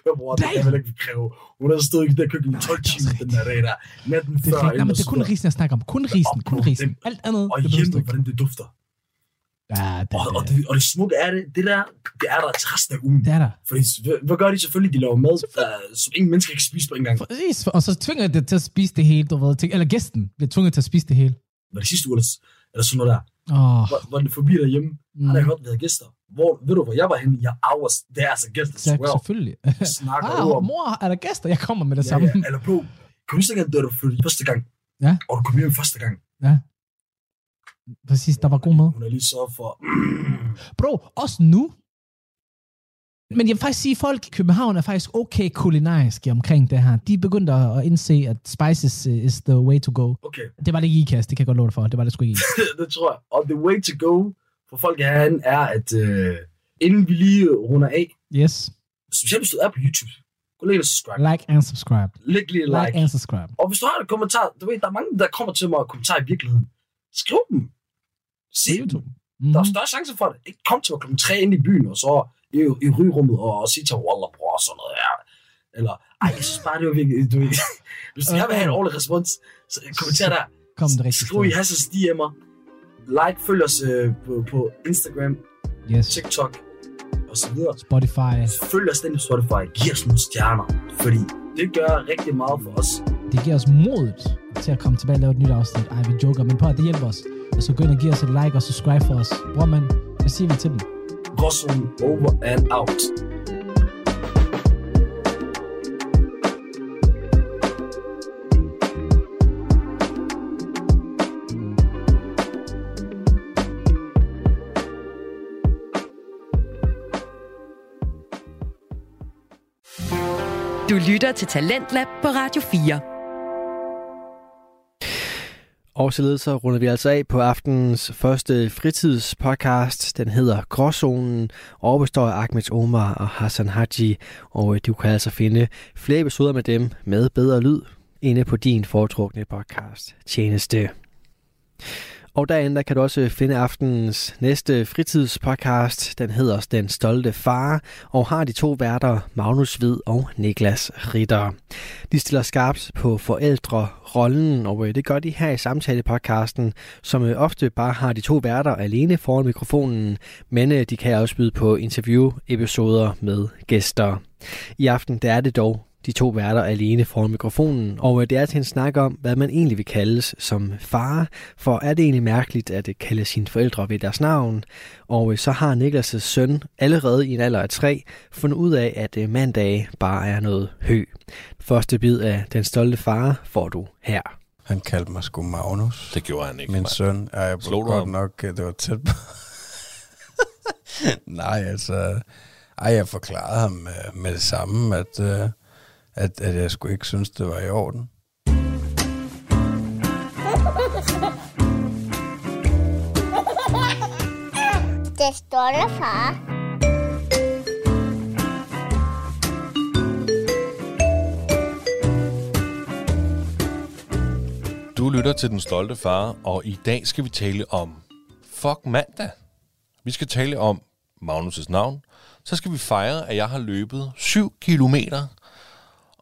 Men bror, det kan vel ikke kræve. Hun har stået i det køkken i 12 timer den der dag der. Natten Det før. er, fint. Nej, men det er kun risen, jeg snakker om. Kun risen, kun risen. Alt andet, Og hjemme, hvordan det dufter. Ja, det, Og, og, det, og det smukke er det, det der, det er der til resten af ugen. det er der. Fordi, hvad- gør de selvfølgelig? De laver mad, der, som ingen mennesker kan spise på en gang. Præcis, og så tvinger det til at spise det hele, du ved. Eller gæsten bliver tvunget til at spise det hele. Var det sidste uge, eller, eller sådan noget der. Åh, Hvor, hvor det forbi derhjemme. mm, Har jeg hørt, vi havde gæster. Hvor, ved du, hvor jeg var henne? Jeg hours. Det er altså gæster, så, swear. selvfølgelig. Snakker Ah, om. mor, er der gæster? Jeg kommer med det Ja, samme. ja. Eller bro, kan du huske, at flyttede første gang? Ja. Og du kom hjem første gang. Præcis, der var god mad. Hun har lige sørget for... Bro, også nu. Men jeg vil faktisk sige, at folk i København er faktisk okay kulinariske omkring det her. De er begyndt at indse, at spices uh, is the way to go. Okay, Det var det ikke i IKAST, det kan jeg godt love dig for. Det var det sgu ikke det tror jeg. Og the way to go for folk herinde er, at øh, inden vi lige runder af, Yes. specielt hvis du er på YouTube, gå lige og subscribe. Like and subscribe. Læg lige Like, like. and subscribe. Og hvis du har en kommentar, du ved, der er mange, der kommer til mig og kommentarer i virkeligheden. Skriv dem. Se dem. YouTube. Der er Mm-hmm. større chance for det. Ikke kom til klokken 3 ind i byen, og så i, i rygerummet og, og sige til Wallah, bror, og sådan noget her. Eller, ej, jeg synes bare, det var virkelig, du ved, hvis gerne vil have en ordentlig respons, så kommenter der. Kom det rigtigt. Skriv i Hassels DM'er. Like, følg os øh, på, på Instagram, Yes. TikTok og så videre. Spotify. Følg os den på Spotify. Giv os nogle stjerner, fordi det gør rigtig meget for os. Det giver os modet til at komme tilbage og lave et nyt afsnit. Ej, vi joker, men på at det hjælper os. Så gå ind og giv os et like og subscribe for os. Bror, man, hvad siger vi til dem? Gråzonen over and out. Du lytter til Talentlab på Radio 4. Og således så runder vi altså af på aftenens første fritidspodcast. Den hedder Gråzonen og består af Ahmed Omar og Hassan Haji. Og øh, du kan altså finde flere episoder med dem med bedre lyd inde på din foretrukne podcast tjeneste. Og derinde der kan du også øh, finde aftenens næste fritidspodcast. Den hedder Den Stolte Far, og har de to værter, Magnus Hvid og Niklas Ritter. De stiller skarpt på forældrerollen, og øh, det gør de her i samtalepodcasten, som øh, ofte bare har de to værter alene foran mikrofonen, men de kan også byde på interview-episoder med gæster. I aften der er det dog de to værter alene foran mikrofonen, og øh, det er til en snak om, hvad man egentlig vil kaldes som far, for er det egentlig mærkeligt at øh, kalde sine forældre ved deres navn? Og øh, så har Niklas' søn allerede i en alder af tre fundet ud af, at mandag bare er noget hø. Første bid af Den Stolte Far får du her. Han kaldte mig sgu Magnus. Det gjorde han ikke. Min søn er jeg Slog du godt ham? nok, det var tæt på. Nej, altså... Ej, jeg forklarede ham med, med det samme, at, øh, at, at jeg skulle ikke synes, det var i orden. Det stolte far. Du lytter til Den Stolte Far, og i dag skal vi tale om Fuck mandag. Vi skal tale om Magnus' navn. Så skal vi fejre, at jeg har løbet 7 kilometer.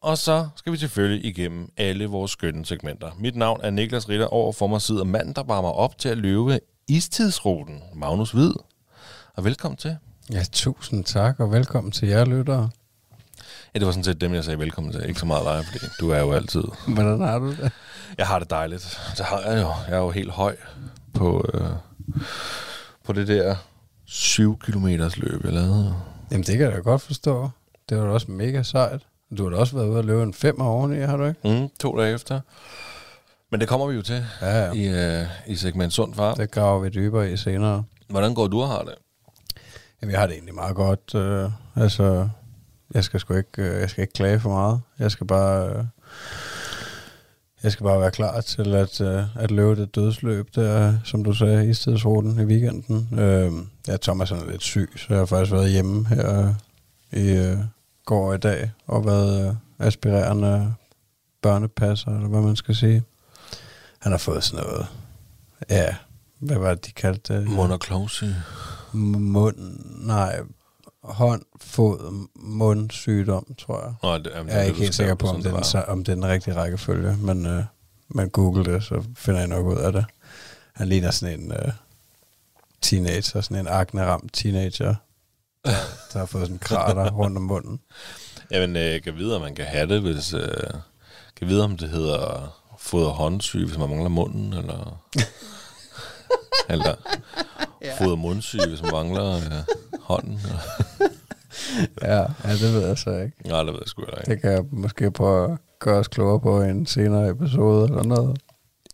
Og så skal vi selvfølgelig igennem alle vores skønne segmenter. Mit navn er Niklas Ritter. Over for mig sidder manden, der varmer op til at løbe istidsruten. Magnus Hvid. Og velkommen til. Ja, tusind tak, og velkommen til jer lyttere. Ja, det var sådan set dem, jeg sagde velkommen til. Ikke så meget dig, fordi du er jo altid Hvordan har du det? Jeg har det dejligt. Det har jeg jo. Jeg er jo helt høj på, øh, på det der 7 kilometers løb, jeg lavede. Jamen, det kan jeg da godt forstå. Det var da også mega sejt. Du har da også været ude og løbe en fem oveni, har du ikke? Mm, to dage efter. Men det kommer vi jo til Ja, ja. i, øh, i segment Sund Far. Det graver vi dybere i senere. Hvordan går du og har det? Jamen, jeg har det egentlig meget godt. Øh, altså, jeg skal sgu ikke, øh, jeg skal ikke klage for meget. Jeg skal bare, øh, jeg skal bare være klar til at, øh, at løbe det dødsløb der, som du sagde, i stedsruten i weekenden. Øh, ja, Thomas er lidt syg, så jeg har faktisk været hjemme her øh, i øh, går i dag, og været øh, aspirerende børnepasser, eller hvad man skal sige. Han har fået sådan noget, ja, hvad var det, de kaldte det? Mund og klovsyge. mund, nej, hånd, fod, mundsygdom, tror jeg. Nå, det, jamen, Jeg er det, ikke helt sikker på, om det, den, sa- om det er den rigtige rækkefølge, men øh, man google det, så finder jeg nok ud af det. Han ligner sådan en øh, teenager, sådan en akne-ramt teenager, der har fået sådan en krater rundt om munden. Jamen, øh, kan vide, om man kan have det, hvis... Øh, kan vide, om det hedder fod- og håndsyge, hvis man mangler munden, eller... eller fod- og mundsyge, hvis man mangler øh, hånden. Eller. Ja, ja, det ved jeg så ikke. Nej, det ved jeg sgu ikke. Det kan jeg måske prøve at gøre os klogere på i en senere episode eller noget.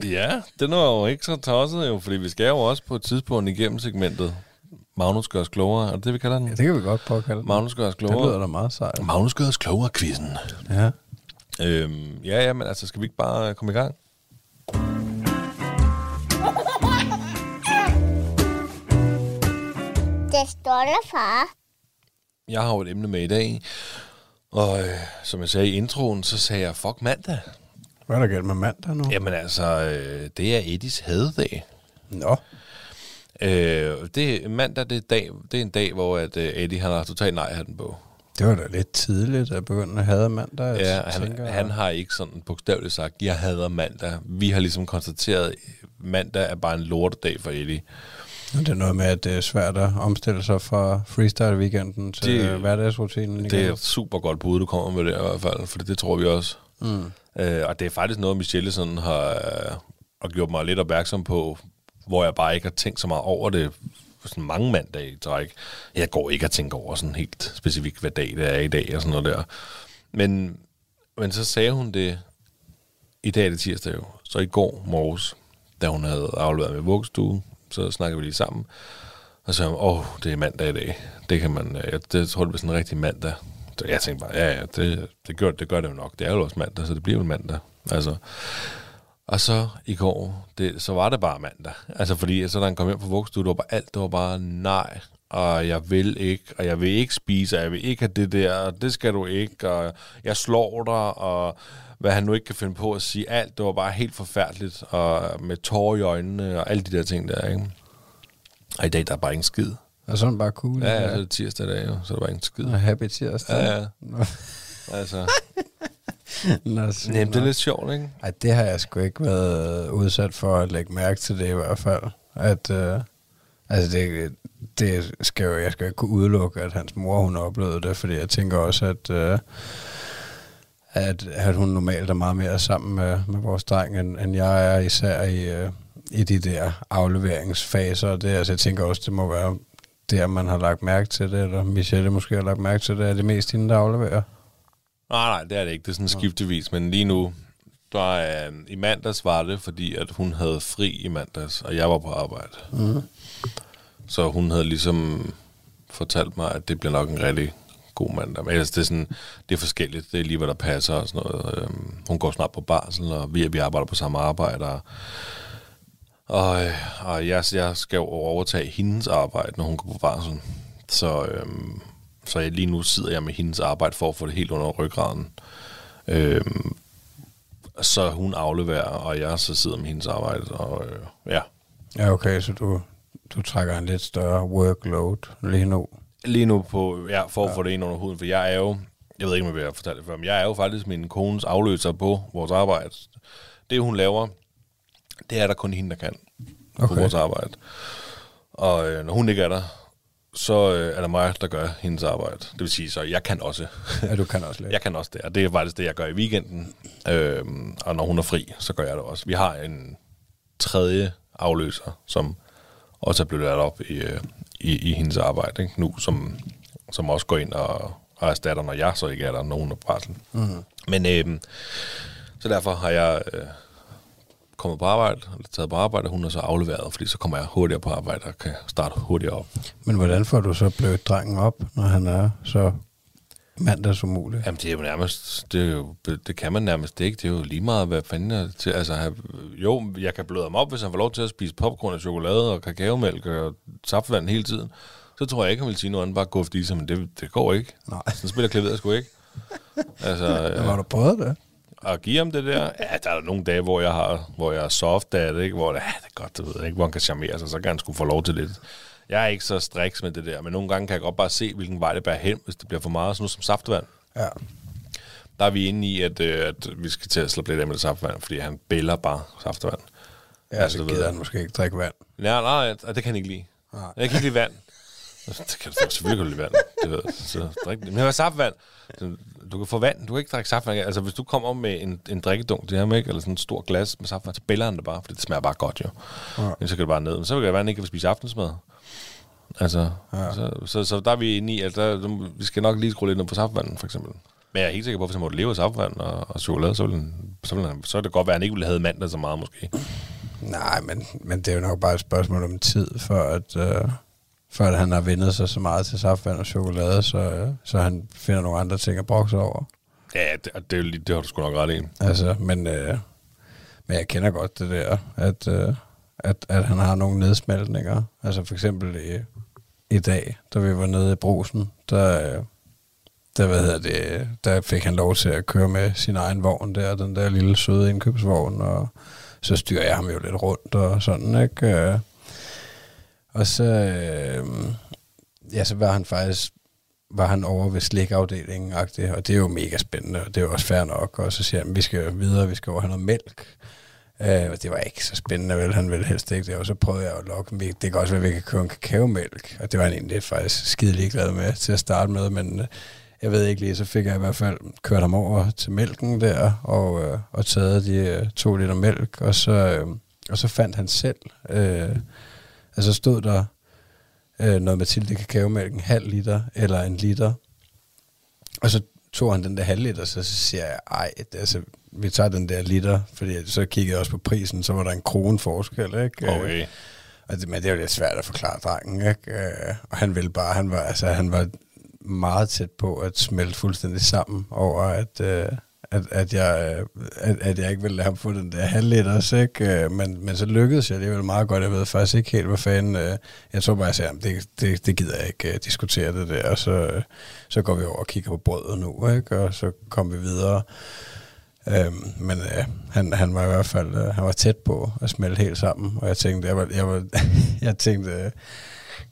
Ja, det er jo ikke så tosset jo, fordi vi skal jo også på et tidspunkt igennem segmentet. Magnus gør os klogere, er det det, vi kalder den? Ja, det kan vi godt prøve at kalde det. Magnus gør os Det lyder klogere. da meget sejt. Magnus gør os klogere, quizzen. Ja. Øhm, ja, ja, men altså, skal vi ikke bare komme i gang? Det stolte far. Jeg har jo et emne med i dag, og øh, som jeg sagde i introen, så sagde jeg, fuck mandag. Hvad er der galt med mandag nu? Jamen altså, øh, det er Eddies hadedag. Nå. Øh, det, mandag, det er, dag, det er en dag, hvor at, øh, Eddie han har totalt nej-hatten på. Det var da lidt tidligt at begynde at have mandag. Ja, jeg han, tænker, han har ikke sådan bogstaveligt sagt, jeg hader mandag. Vi har ligesom konstateret, at mandag er bare en lortedag for Eddie. Det er noget med, at det er svært at omstille sig fra freestyle-weekenden til Det- det, hverdagsrutinen. igen. Det er et super godt bud, du kommer med det i hvert fald, for det tror vi også. Mm. Øh, og det er faktisk noget, Michelle sådan har, øh, har gjort mig lidt opmærksom på, hvor jeg bare ikke har tænkt så meget over det sådan mange mandage i træk. Jeg går ikke og tænker over sådan helt specifikt, hvad dag det er i dag og sådan noget der. Men, men så sagde hun det, i dag er det tirsdag jo, så i går morges, da hun havde afleveret med vuggestue, så snakkede vi lige sammen. Og så sagde hun, åh, det er mandag i dag. Det kan man, øh, jeg, det tror det bliver sådan en rigtig mandag. Så jeg tænkte bare, ja, ja, det, det, gør, det gør det jo nok. Det er jo også mandag, så det bliver jo mandag. Altså, og så i går, det, så var det bare mandag. Altså fordi, så da han kom hjem fra vuggestue, det var bare alt, det var bare nej, og jeg vil ikke, og jeg vil ikke spise, og jeg vil ikke have det der, og det skal du ikke, og jeg slår dig, og hvad han nu ikke kan finde på at sige. Alt, det var bare helt forfærdeligt, og med tårer i øjnene, og alle de der ting der, ikke? Og i dag, der er bare ingen skid. Og sådan bare cool. Ja, ja, så er det tirsdag i dag, jo, så er der bare ingen skid. Og happy tirsdag. Ja, ja. Altså, Nå, nemt, det er lidt sjovt, ikke? Ej, det har jeg sgu ikke været udsat for at lægge mærke til det i hvert fald. At, øh, altså det, det skal jo, jeg skal jo ikke kunne udelukke, at hans mor hun oplevede det, fordi jeg tænker også, at, øh, at, at hun normalt er meget mere sammen med, med vores dreng, end, end jeg er, især i, øh, i de der afleveringsfaser. Det, altså, jeg tænker også, det må være der, man har lagt mærke til det, eller Michelle måske har lagt mærke til det, er det mest hende, der afleverer. Nej, nej, det er det ikke. Det er sådan skiftevis, men lige nu, der er, i mandags var det, fordi at hun havde fri i mandags, og jeg var på arbejde. Mm. Så hun havde ligesom fortalt mig, at det bliver nok en rigtig god mandag. Men ellers, det er, sådan, det er forskelligt. Det er lige, hvad der passer og sådan noget. Øhm, hun går snart på barsel, og vi, vi arbejder på samme arbejde. Og, og, øh, og jeg, jeg skal jo overtage hendes arbejde, når hun går på barsel. Så, øhm, så jeg, lige nu sidder jeg med hendes arbejde for at få det helt under ryggraden. Øhm, så hun afleverer, og jeg så sidder med hendes arbejde. Og øh, ja, Ja, okay, så du, du trækker en lidt større workload lige nu. lige nu på, ja, for at få det ind under huden, for jeg er jo, jeg ved ikke, om jeg vil fortælle det før, men jeg er jo faktisk min kones afløser på vores arbejde. Det, hun laver, det er der kun hende, der kan okay. på vores arbejde. Og øh, når hun ikke er der, så øh, er der mig, der gør hendes arbejde. Det vil sige, så jeg kan også. Ja, du kan også lidt. jeg kan også det, og det er faktisk det, jeg gør i weekenden. Øhm, og når hun er fri, så gør jeg det også. Vi har en tredje afløser, som også er blevet lært op i, øh, i, i hendes arbejde ikke? nu, som, som også går ind og, og erstatter, når jeg så ikke er der, når hun er på barsel. Mm. Men øhm, så derfor har jeg øh, kommet på arbejde, eller taget på arbejde, og hun er så afleveret, fordi så kommer jeg hurtigere på arbejde og kan starte hurtigere op. Men hvordan får du så blødt drengen op, når han er så mandags umulig? Jamen, det er jo nærmest, det, er jo, det kan man nærmest ikke. Det er jo lige meget, hvad fanden er til. Altså, have, jo, jeg kan bløde ham op, hvis han får lov til at spise popcorn og chokolade og kakaomælk og saftvand hele tiden. Så tror jeg ikke, han vil sige noget andet, bare gå i sig, men det, det går ikke. Nej. Sådan spiller klaveret sgu ikke. Altså, Ja. Har du prøvet det? At give ham det der. Ja, der er nogle dage, hvor jeg har, hvor jeg er soft af det, ikke? hvor det, ja, det er godt, du ved ikke, hvor han kan charmere sig, så kan han skulle få lov til lidt. Jeg er ikke så striks med det der, men nogle gange kan jeg godt bare se, hvilken vej det bærer hen, hvis det bliver for meget, sådan noget som saftvand. Ja. Der er vi inde i, at, øh, at vi skal til at slippe lidt af med det saftvand, fordi han bæller bare saftvand. Ja, Altså, så gider han måske ikke drikke vand. Nej, nej, det kan han ikke lide. Nej. Jeg kan ikke lide vand. Det kan du selvfølgelig kan du lide vand. Det ved, jeg. så drik det. Men hvad saftvand? Du kan få vand, du kan ikke drikke saftvand. Altså, hvis du kommer med en, en drikkedunk til ham, ikke? eller sådan et stort glas med saftvand, så bæller han det bare, fordi det smager bare godt, jo. Ja. Så kan det bare ned. Men så kan det være, at han ikke vil spise aftensmad. Altså, Ja. så, så, så, der er vi inde i, at der, vi skal nok lige skrue lidt ned på saftvandet, for eksempel. Men jeg er helt sikker på, at hvis han måtte leve af saftvand og, og chokolade, så, ville så, ville han, så er det godt være, at han ikke ville have mandag så meget, måske. Nej, men, men det er jo nok bare et spørgsmål om tid, for at, øh, at han har vendet sig så meget til saftvand og chokolade, så, øh, så han finder nogle andre ting at brokse over. Ja, det, det, er jo lige- det har du sgu nok ret i. Altså, men, øh, men jeg kender godt det der, at, øh, at, at han har nogle nedsmeltninger. Altså for eksempel i, i dag, da vi var nede i brusen, der, øh, der, hvad hedder det, der fik han lov til at køre med sin egen vogn der, den der lille søde indkøbsvogn, og så styrer jeg ham jo lidt rundt og sådan, ikke? Og så, øh, ja, så var han faktisk var han over ved slikafdelingen, og det er jo mega spændende, og det er jo også fair nok. Og så siger han, vi skal videre, vi skal over have noget mælk. Øh, og det var ikke så spændende, vel? Han ville helst ikke det. Og så prøvede jeg at lokke ham. Det kan også være, at vi kan købe en kakaomælk. Og det var han egentlig faktisk skide ligeglad med til at starte med. Men øh, jeg ved ikke lige, så fik jeg i hvert fald kørt ham over til mælken der, og, øh, og taget de øh, to liter mælk. Og så, øh, og så fandt han selv, øh, altså stod der øh, noget Mathilde kakaomælk, en halv liter eller en liter. Og så tog han den der halv liter, så, siger jeg, ej, det, altså, vi tager den der liter, fordi så kiggede jeg også på prisen, så var der en krone forskel, ikke? Okay. Og det, men det er jo lidt svært at forklare drengen, ikke? Øh, Og han ville bare, han var, altså, han var meget tæt på at smelte fuldstændig sammen over, at, øh, at, at, jeg, øh, at, at jeg ikke ville lade ham få den der halvliters, ikke? Øh, men, men så lykkedes jeg alligevel meget godt. Jeg ved faktisk ikke helt, hvad fanden... Øh, jeg tror bare, jeg sagde, det, det, det gider jeg ikke diskutere det der. Og så, så går vi over og kigger på brødet nu, ikke? Og så kom vi videre. Øhm, men øh, han, han var i hvert fald øh, han var tæt på at smelte helt sammen, og jeg tænkte, jeg, var, jeg, var, jeg tænkte, øh,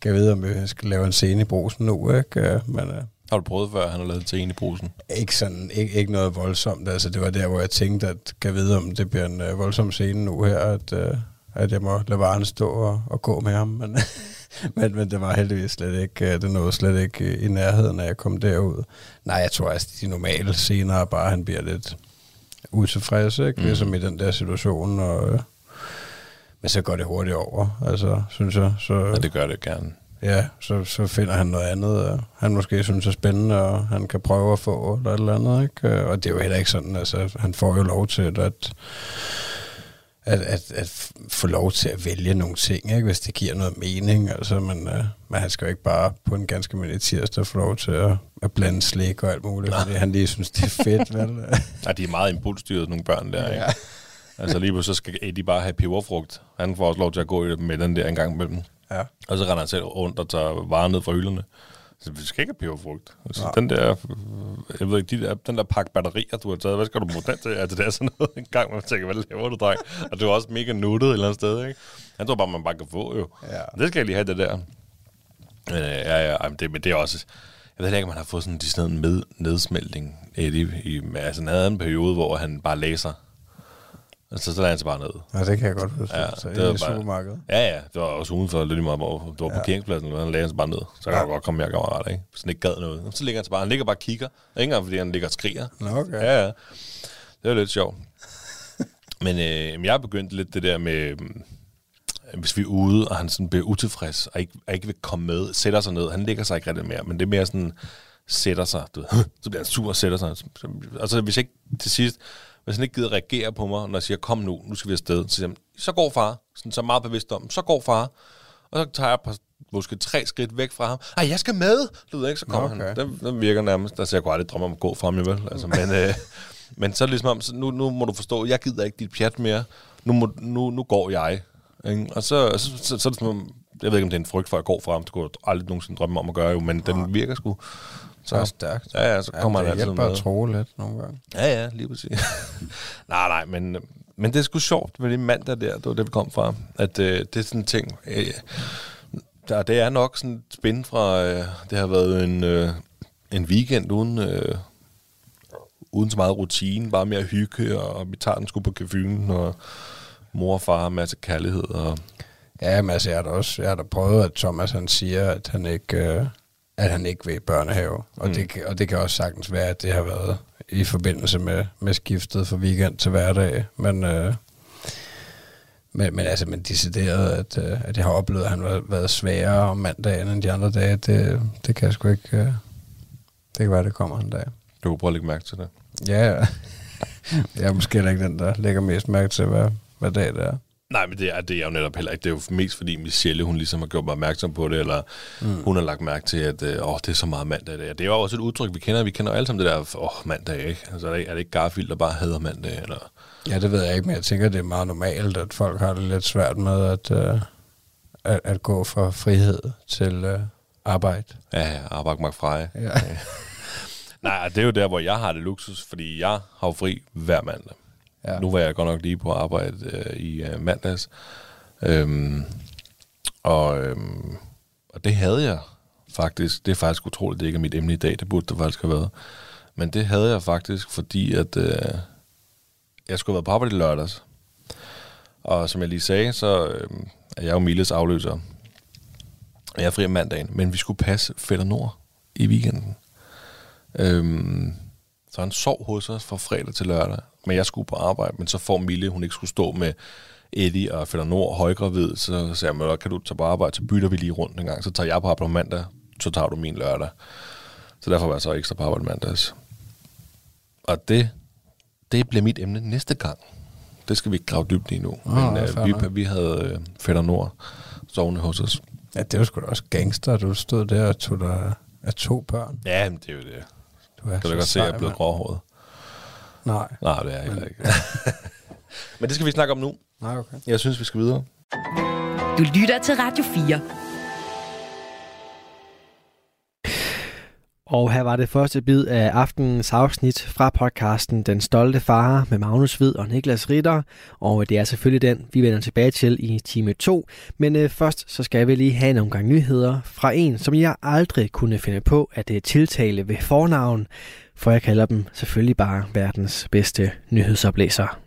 kan jeg vide, om vi skal lave en scene i brosen nu, ikke? Øh, men øh, har du prøvet før, han har lavet til en i brusen? ikke, sådan, ikke, ikke noget voldsomt. Altså, det var der, hvor jeg tænkte, at kan vide, om det bliver en øh, voldsom scene nu her, at, øh, at jeg må lade varen stå og, og gå med ham. Men, men, men det var heldigvis slet ikke, øh, det nåede slet ikke øh, i nærheden, når jeg kom derud. Nej, jeg tror altså, de normale scener er bare, han bliver lidt utilfreds, ikke? Mm. Ligesom i den der situation, og, øh, men så går det hurtigt over, altså, synes jeg. Så, Ja, det gør det gerne. Ja, så, så finder han noget andet, øh, han måske synes er spændende, og han kan prøve at få, eller et eller andet, ikke? Øh, Og det er jo heller ikke sådan, altså, han får jo lov til at, at, at, at, at få lov til at vælge nogle ting, ikke? hvis det giver noget mening, altså, men, øh, men han skal jo ikke bare på en ganske almindelig tirsdag få lov til at, at blande slik og alt muligt, fordi han lige synes, det er fedt, vel? Ja, de er meget impulsstyret, nogle børn der, ikke? Altså lige pludselig så skal Eddie bare have peberfrugt. Han får også lov til at gå med den der en gang imellem. Ja. Og så render han selv rundt og tager varer ned fra hylderne. Så vi skal ikke have peberfrugt. Altså, den der, jeg ved ikke, de der, den der pakke batterier, du har taget, hvad skal du bruge den til? Altså, det er sådan noget en gang, man tænker, hvad laver du, dreng? Og det er også mega nuttet et eller andet sted, ikke? Han tror bare, man bare kan få, jo. Ja. Det skal jeg lige have, det der. Men, øh, ja, ja, men det, men det er også... Jeg ved ikke, om han har fået sådan en en med, nedsmeltning Eddie, i, altså en anden periode, hvor han bare læser. Altså, så lader han sig bare ned. Ja, det kan jeg godt huske. Ja, Ja, så det var i bare- supermarkedet. Ja, ja, det var også udenfor lidt meget, hvor det var parkeringspladsen, og han lagde sig bare ned. Så kan Ja. ja. godt komme mere kammerat, ikke? Hvis han ikke gad noget. Så ligger han sig bare, han ligger bare og kigger. Ikke engang, fordi han ligger og skriger. Nå, okay. Ja, ja. Det var lidt sjovt. Men øh, jeg har begyndt lidt det der med, øh, hvis vi er ude, og han sådan bliver utilfreds, og ikke, og ikke vil komme med, sætter sig ned. Han ligger sig ikke rigtig mere, men det er mere sådan, sætter sig, du ved, så bliver han sur og sætter sig. Altså, hvis jeg ikke til sidst, hvis han ikke gider reagere på mig, når jeg siger, kom nu, nu skal vi afsted, så siger han, så går far. Sådan, så meget bevidst om, så går far. Og så tager jeg par, måske tre skridt væk fra ham. Ej, jeg skal med! Du ved ikke, så kommer okay. han. Den, den virker nærmest, altså jeg kunne aldrig drømme om at gå fra ham, vel? Altså, men, øh, men så er det ligesom om, så nu, nu må du forstå, jeg gider ikke dit pjat mere. Nu, må, nu, nu går jeg. Ikke? Og så, så, så, så, er det som om, jeg ved ikke, om det er en frygt for, at jeg går fra ham. Det kunne jeg aldrig nogensinde drømme om at gøre, jo, men den virker sgu. Så er stærkt. Ja, ja, så kommer ja, han det altid hjælper med. at tro lidt nogle gange. Ja, ja, lige præcis. nej, nej, men, men det er sgu sjovt med det mandag der, det var det, vi kom fra. At øh, det er sådan en ting, øh, der, det er nok sådan spændt fra, øh, det har været en, øh, en weekend uden, øh, uden så meget rutine, bare mere hygge, og vi tager den sgu på caféen, og mor og far har masse kærlighed, og Ja, men altså, jeg har da også jeg har da prøvet, at Thomas han siger, at han ikke, øh, at han ikke vil børnehave. Og, mm. det, og det kan også sagtens være, at det har været i forbindelse med, med skiftet fra weekend til hverdag. Men, øh, men, men altså, men decideret, at, øh, at jeg har oplevet, at han har været sværere om mandagen end de andre dage, det, det kan jeg sgu ikke... Øh, det kan være, det kommer en dag. du kan prøve at lægge mærke til det. Ja, jeg er måske ikke den, der lægger mest mærke til, hvad, hvad dag det er. Nej, men det er, det er jo netop heller ikke. Det er jo mest fordi Michelle, hun ligesom har gjort mig opmærksom på det, eller mm. hun har lagt mærke til, at øh, åh, det er så meget mandag i dag. Det er jo også et udtryk, vi kender. Vi kender jo alle sammen det der, åh, mandag, ikke? Altså, er det, er det ikke Garfield, der bare hader mandag, eller... Ja, det ved jeg ikke, men jeg tænker, det er meget normalt, at folk har det lidt svært med at, øh, at, at gå fra frihed til øh, arbejde. Ja, ja, arbejde mig fra. Ja. Nej, det er jo der, hvor jeg har det luksus, fordi jeg har jo fri hver mandag. Ja. Nu var jeg godt nok lige på arbejde øh, i øh, mandags. Øhm, og, øhm, og det havde jeg faktisk. Det er faktisk utroligt, det ikke er mit emne i dag. Det burde det faktisk have været. Men det havde jeg faktisk, fordi at øh, jeg skulle have været på arbejde i lørdags. Og som jeg lige sagde, så øh, er jeg jo Miles afløser. Jeg er fri om mandagen, men vi skulle passe Fætter Nord i weekenden. Øhm, så han sov hos os fra fredag til lørdag, men jeg skulle på arbejde, men så får Mille, hun ikke skulle stå med Eddie og Fætter Nord højgravid, så sagde jeg, "Men, kan du tage på arbejde, så bytter vi lige rundt en gang, så tager jeg på arbejde på mandag, så tager du min lørdag. Så derfor var jeg så ekstra på arbejde mandags. Og det, det bliver mit emne næste gang. Det skal vi ikke grave dybt i nu. Nå, men øh, vi, vi havde øh, Fætter Nord sovende hos os. ja, det var sgu da også gangster, at du stod der og tog dig af to børn. Ja, men det er jo det. Du er Kan du godt se, at jeg er blevet gråhåret? Nej. Nej, det er jeg heller ikke. men det skal vi snakke om nu. Nej, okay. Jeg synes, vi skal videre. Du lytter til Radio 4. Og her var det første bid af aftenens afsnit fra podcasten Den Stolte Far med Magnus Hvid og Niklas Ritter. Og det er selvfølgelig den, vi vender tilbage til i time 2. Men øh, først så skal vi lige have nogle gange nyheder fra en, som jeg aldrig kunne finde på at det tiltale ved fornavn. For jeg kalder dem selvfølgelig bare verdens bedste nyhedsoplæser.